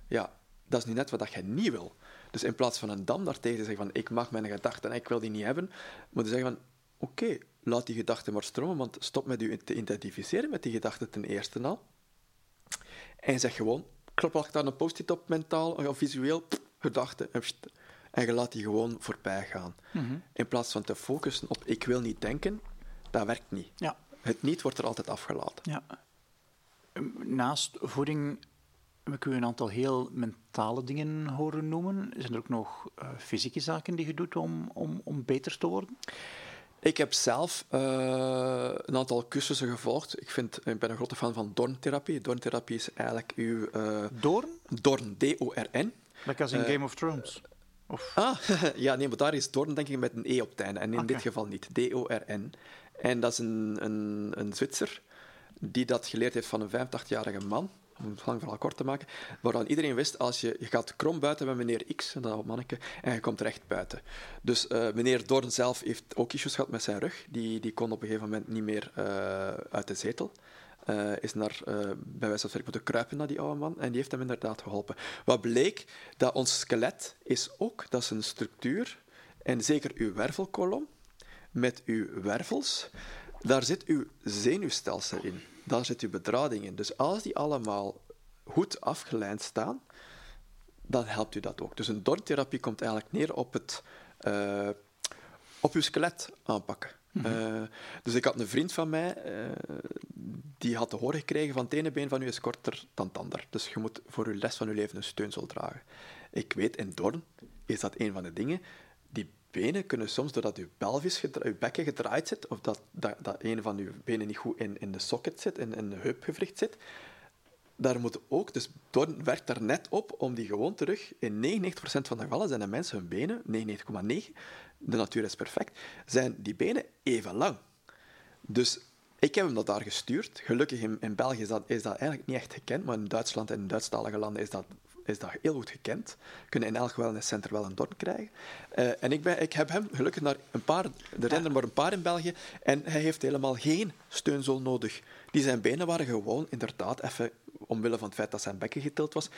Ja, dat is nu net wat dat je niet wil. Dus in plaats van een dam daartegen te zeggen van ik mag mijn gedachten en ik wil die niet hebben, moet je zeggen van oké, laat die gedachten maar stromen, want stop met je te identificeren met die gedachten ten eerste al. En zeg gewoon, plak daar een post-it op mentaal of visueel, gedachten, en je laat die gewoon voorbij gaan. In plaats van te focussen op ik wil niet denken, dat werkt niet. Ja. Het niet wordt er altijd afgelaten. Ja. Naast voeding ik u een aantal heel mentale dingen horen noemen. Zijn er ook nog eh, fysieke zaken die je doet om, om, om beter te worden? Ik heb zelf eh, een aantal cursussen gevolgd. Ik, vind, ik ben een grote fan van Dorntherapie. Dorntherapie is eigenlijk uw... eh Doorn? Dorn, D-O-R-N. Like als in Game of Thrones. Of, Ah, ja, nee, maar daar is Dorn denk ik met een E op het einde. En in Oké. dit geval niet. D-O-R-N. En dat is een, een, een Zwitser die dat geleerd heeft van een 85-jarige man. Om het lang verhaal kort te maken. Waarvan iedereen wist, als je, je gaat krom buiten met meneer X, en dat manneke, en je komt recht buiten. Dus eh, meneer Dorn zelf heeft ook issues gehad met zijn rug. Die, die kon op een gegeven moment niet meer eh, uit de zetel. Eh, is naar, bij wijze van spreken moeten kruipen naar die oude man. En die heeft hem inderdaad geholpen. Wat bleek, dat ons skelet is ook, dat is een structuur, en zeker uw wervelkolom, met uw wervels, daar zit uw zenuwstelsel in. Daar zit uw bedrading in. Dus als die allemaal goed afgeleid staan, dan helpt u dat ook. Dus een dorntherapie komt eigenlijk neer op het eh, op uw skelet aanpakken. Eh, dus ik had een vriend van mij, eh, die had te horen gekregen van het ene been van u is korter dan het ander. Dus je moet voor de rest van je leven een steunzool dragen. Ik weet, in Dorn is dat een van de dingen. Benen kunnen soms, doordat uw pelvis, bekken gedraaid zit, of dat, dat, dat een van uw benen niet goed in, in de socket zit, in, in de heupgewricht zit, daar moet ook, dus werkt daar net op om die gewoon terug, in 99% van de gevallen zijn de mensen hun benen, 99,9, de natuur is perfect, zijn die benen even lang. Dus ik heb hem dat daar gestuurd. Gelukkig in, in België is dat, is dat eigenlijk niet echt gekend, maar in Duitsland en in Duitsstalige landen is dat, is dat heel goed gekend. Kunnen in elk wellnesscenter wel een dorp krijgen. Eh, en ik, ben, ik heb hem gelukkig naar een paar, er zijn er maar een paar in België, en hij heeft helemaal geen steunzool nodig. Die zijn benen waren gewoon inderdaad even, omwille van het feit dat zijn bekken getild was,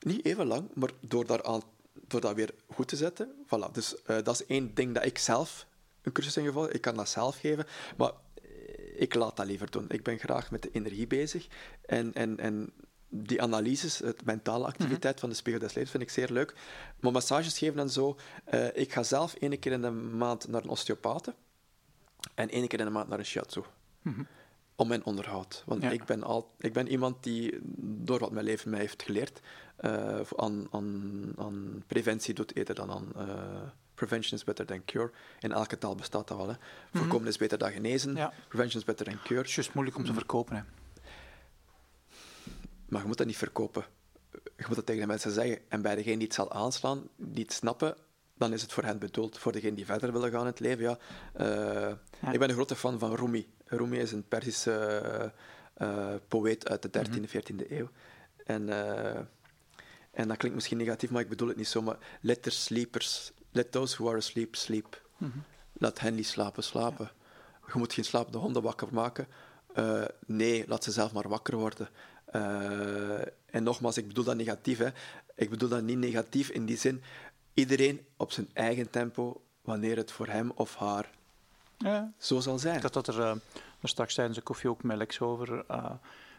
niet even lang, maar door, daar aan, door dat weer goed te zetten. Voilà. Dus eh, dat is één ding dat ik zelf een cursus in gevolgd. Ik kan dat zelf geven, maar eh, ik laat dat liever doen. Ik ben graag met de energie bezig. En, en, en die analyses, het mentale activiteit van de spiegel des levens, vind ik zeer leuk. Maar massages geven en zo. eh, ik ga zelf één keer in de maand naar een osteopaat en één keer in de maand naar een shiatsu. Om mijn onderhoud. Want Ja. ik, ben al, ik ben iemand die, door wat mijn leven mij heeft geleerd, eh, aan, aan, aan preventie doet eerder dan aan... eh, prevention is better than cure. In elke taal bestaat dat wel. Hè. Voorkomen is beter dan genezen. Ja. Prevention is better than cure. Het is juist moeilijk om te verkopen. Hè. Maar je moet dat niet verkopen. Je moet dat tegen de mensen zeggen. En bij degene die het zal aanslaan, die het snappen, dan is het voor hen bedoeld. Voor degene die verder willen gaan in het leven, ja. Eh, Ik ben een grote fan van Rumi. Rumi is een Persische eh, poëet uit de 13e, 14e eeuw. En, eh, en dat klinkt misschien negatief, maar ik bedoel het niet zo. Maar let the sleepers, let those who are asleep, sleep. Laat hen die slapen, slapen. Je moet geen slapende honden wakker maken. Nee, laat ze zelf maar wakker worden. Eh, en nogmaals, ik bedoel dat negatief. Hè. Ik bedoel dat niet negatief in die zin. Iedereen op zijn eigen tempo, wanneer het voor hem of haar Ja. zo zal zijn. Ik dacht dat er, uh, er straks tijdens de koffie ook met Lex over. uh,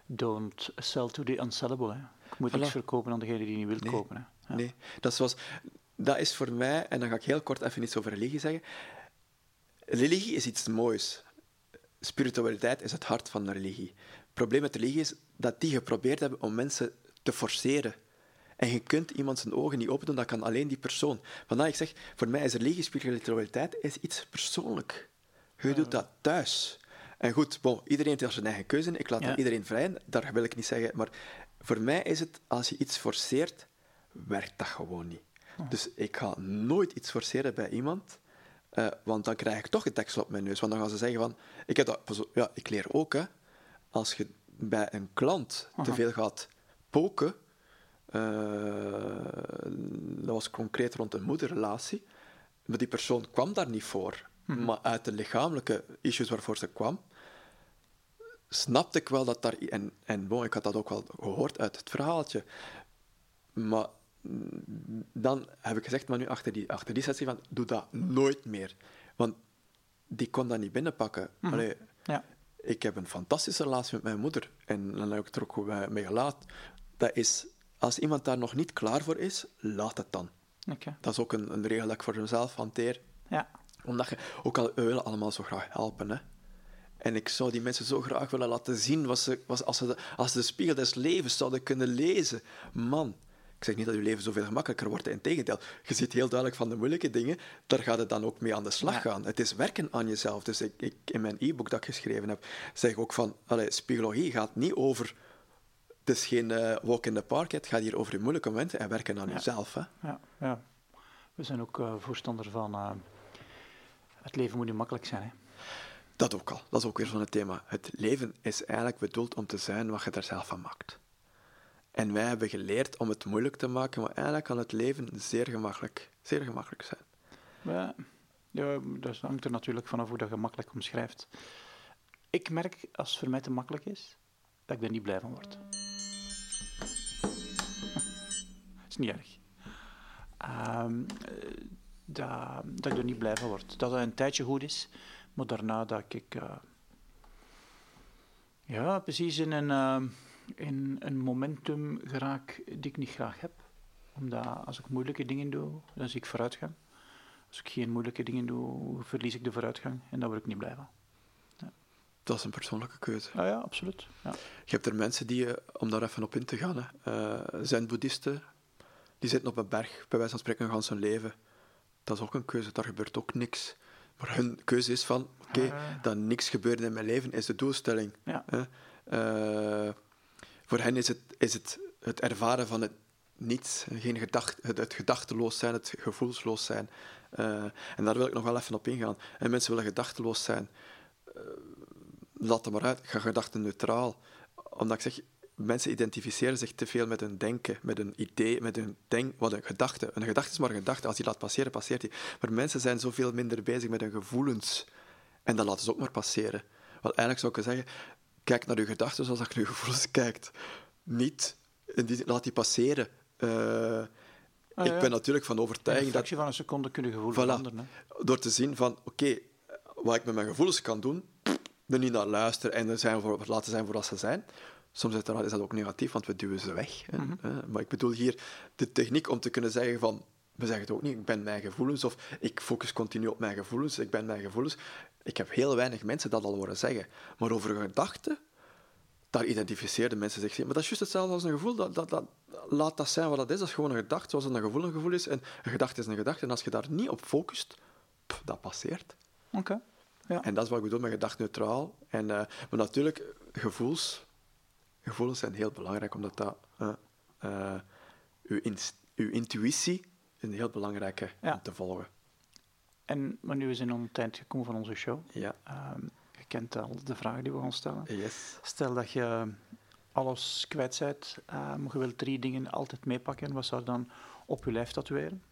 don't sell to the unsellable. Hè. Je moet Voilà. niks verkopen aan degene die niet wil Nee. kopen. Hè. Ja. Nee, dat, is zoals, dat is voor mij, en dan ga ik heel kort even iets over religie zeggen. Religie is iets moois. Spiritualiteit is het hart van de religie. Het probleem met religie is dat die geprobeerd hebben om mensen te forceren. En je kunt iemand zijn ogen niet open doen, dat kan alleen die persoon. Vandaar ik zeg, voor mij is religie, spiritualiteit is iets persoonlijk. Je doet dat thuis. En goed, bon, iedereen heeft zijn eigen keuze. Ik laat Ja. iedereen vrij, daar wil ik niet zeggen. Maar voor mij is het, als je iets forceert, werkt dat gewoon niet. Dus ik ga nooit iets forceren bij iemand, eh, want dan krijg ik toch het deksel op mijn neus. Want dan gaan ze zeggen van... Ik, heb dat, ja, ik leer ook, hè. Als je bij een klant te veel gaat poken, Eh, dat was concreet rond een moederrelatie. Maar die persoon kwam daar niet voor. Mhm. Maar uit de lichamelijke issues waarvoor ze kwam, snapte ik wel dat daar... En, en bon, ik had dat ook wel gehoord uit het verhaaltje. Maar dan heb ik gezegd, maar nu achter die, achter die sessie, van, doe dat nooit meer. Want die kon dat niet binnenpakken. Allee, Ja. Ik heb een fantastische relatie met mijn moeder. En dan heb ik het er ook mee- mee gelaten. Dat is, als iemand daar nog niet klaar voor is, laat het dan. Dat is ook een, een regel dat ik voor mezelf hanteer. Ja. Omdat je, ook al, we willen allemaal zo graag helpen. Hè? En ik zou die mensen zo graag willen laten zien wat ze, als, ze de, als ze de spiegel des levens zouden kunnen lezen. Man, ik zeg niet dat je leven zoveel gemakkelijker wordt. Integendeel, je ziet heel duidelijk van de moeilijke dingen. Daar gaat het dan ook mee aan de slag Ja. gaan. Het is werken aan jezelf. Dus ik, ik, in mijn e-book dat ik geschreven heb, zeg ik ook van... Allee, spiegologie gaat niet over... Het is geen eh, walk in the park. Het gaat hier over je moeilijke momenten en werken aan Ja. jezelf. Hè? Ja, ja. We zijn ook eh, voorstander van eh, het leven moet niet makkelijk zijn. Hè? Dat ook al. Dat is ook weer zo'n thema. Het leven is eigenlijk bedoeld om te zijn wat je er zelf van maakt. En wij hebben geleerd om het moeilijk te maken, maar eigenlijk kan het leven zeer gemakkelijk, zeer gemakkelijk zijn. Ja, ja, dat hangt er natuurlijk vanaf hoe dat je makkelijk omschrijft. Ik merk, als het voor mij te makkelijk is, dat ik er niet blij van word. is niet erg. Ehm, dat, dat ik er niet blij van word. Dat het een tijdje goed is, maar daarna dat ik... eh, ja, precies in een, eh, in een momentum geraak die ik niet graag heb. Omdat als ik moeilijke dingen doe, dan zie ik vooruitgang. Als ik geen moeilijke dingen doe, verlies ik de vooruitgang. En daar word ik niet blij van. Dat is een persoonlijke keuze. Ja, ja, absoluut. Ja. Je hebt er mensen die, eh, om daar even op in te gaan, hè, eh, zijn boeddhisten, die zitten op een berg, bij wijze van spreken, gaan hun leven. Dat is ook een keuze, daar gebeurt ook niks. Maar hun keuze is van, oké, Ah. dat niks gebeurt in mijn leven is de doelstelling. Ja. Hè? Voor hen is het, is het het ervaren van het niets, geen gedacht, het, gedachteloos zijn, het gevoelsloos zijn. Eh, en daar wil ik nog wel even op ingaan. En mensen willen gedachteloos zijn. Eh, laat het maar uit, ga gedachten neutraal. Omdat ik zeg, mensen identificeren zich te veel met hun denken, met hun idee, met hun denk, wat een gedachte. Een gedachte is maar een gedachte. Als die laat passeren, passeert die. Maar mensen zijn zoveel minder bezig met hun gevoelens. En dat laten ze ook maar passeren. Want eigenlijk zou ik zeggen, kijk naar je gedachten zoals dat je naar je gevoelens kijkt. Niet, die, laat die passeren. Eh, Ah, ik ben natuurlijk van In een overtuiging dat fractie van een seconde kun je gevoel Voilà. veranderen. Hè. door te zien van, oké, wat ik met mijn gevoelens kan doen, er niet naar luisteren en er zijn voor, laten zijn voor wat ze zijn. Soms is dat, is dat ook negatief, want we duwen ze weg. Hè. Mhm. Eh, Maar ik bedoel hier de techniek om te kunnen zeggen van, we zeggen het ook niet, ik ben mijn gevoelens, of ik focus continu op mijn gevoelens, ik ben mijn gevoelens. Ik heb heel weinig mensen dat al horen zeggen. Maar over gedachten, daar identificeerden mensen zich. Maar dat is juist hetzelfde als een gevoel. Dat, dat, dat, laat dat zijn wat dat is. Dat is gewoon een gedachte, zoals een gevoel een gevoel is. En een gedachte is een gedachte. En als je daar niet op focust, pff, dat passeert. Oké. Ja. En dat is wat ik bedoel met gedacht-neutraal. En, eh, maar natuurlijk, gevoels, gevoelens zijn heel belangrijk, omdat dat uw, inst- uw intuïtie is een heel belangrijke Ja. om te volgen. En maar nu is in het eind gekomen van onze show. Ja, Ehm, je kent al de vragen die we gaan stellen. yes. Stel dat je alles kwijt bent, eh, maar je wilt drie dingen altijd meepakken. Wat zou je dan op je lijf tatoeëren?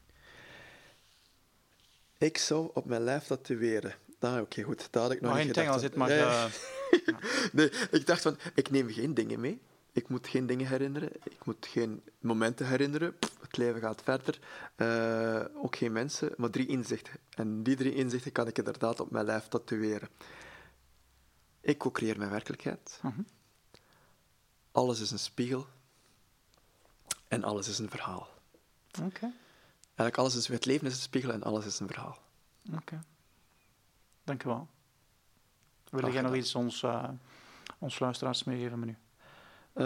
Ik zou op mijn lijf tatoeëren. Ah, oké, goed. Dat had ik nog Maar niet in het gedacht. Zit, maar... Ja, ja. eh, Nee, ik dacht van, ik neem geen dingen mee. Ik moet geen dingen herinneren. Ik moet geen momenten herinneren. Pff, het leven gaat verder. Eh, ook geen mensen, maar drie inzichten. En die drie inzichten kan ik inderdaad op mijn lijf tatoeëren. Ik co-creëer mijn werkelijkheid. mhm. Alles is een spiegel. En alles is een verhaal. Oké, Eigenlijk alles is, het leven is een spiegel en alles is een verhaal. oké. Dank je wel. Wil jij nog iets ons, eh, ons luisteraars meegeven menu? Eh,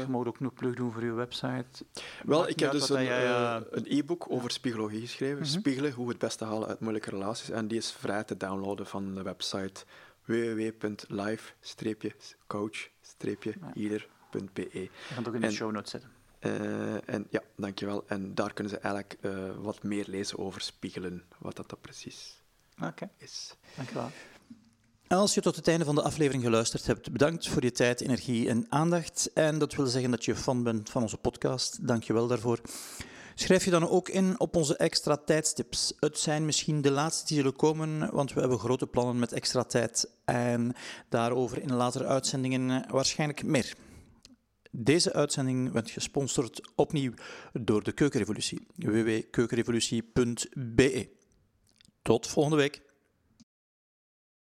Je mag ook nog plug doen voor je website. Wel, ik heb dus een, jij, eh, eh, een e-book over spiegologie geschreven. Mhm. Spiegelen, hoe het beste halen uit moeilijke relaties. En die is vrij te downloaden van de website www.live-coach-ieder.be. Je gaat ook in de En- show notes zetten. Eh, en ja, dankjewel. En daar kunnen ze eigenlijk eh, wat meer lezen over spiegelen, wat dat, dat precies Oké, is. dank je wel. Als je tot het einde van de aflevering geluisterd hebt, bedankt voor je tijd, energie en aandacht. En dat wil zeggen dat je fan bent van onze podcast. Dank je wel daarvoor. Schrijf je dan ook in op onze extra tijdstips. Het zijn misschien de laatste die zullen komen, want we hebben grote plannen met extra tijd. En daarover in latere uitzendingen waarschijnlijk meer. Deze uitzending werd gesponsord opnieuw door de Keukenrevolutie. www.keukenrevolutie.be. Tot volgende week.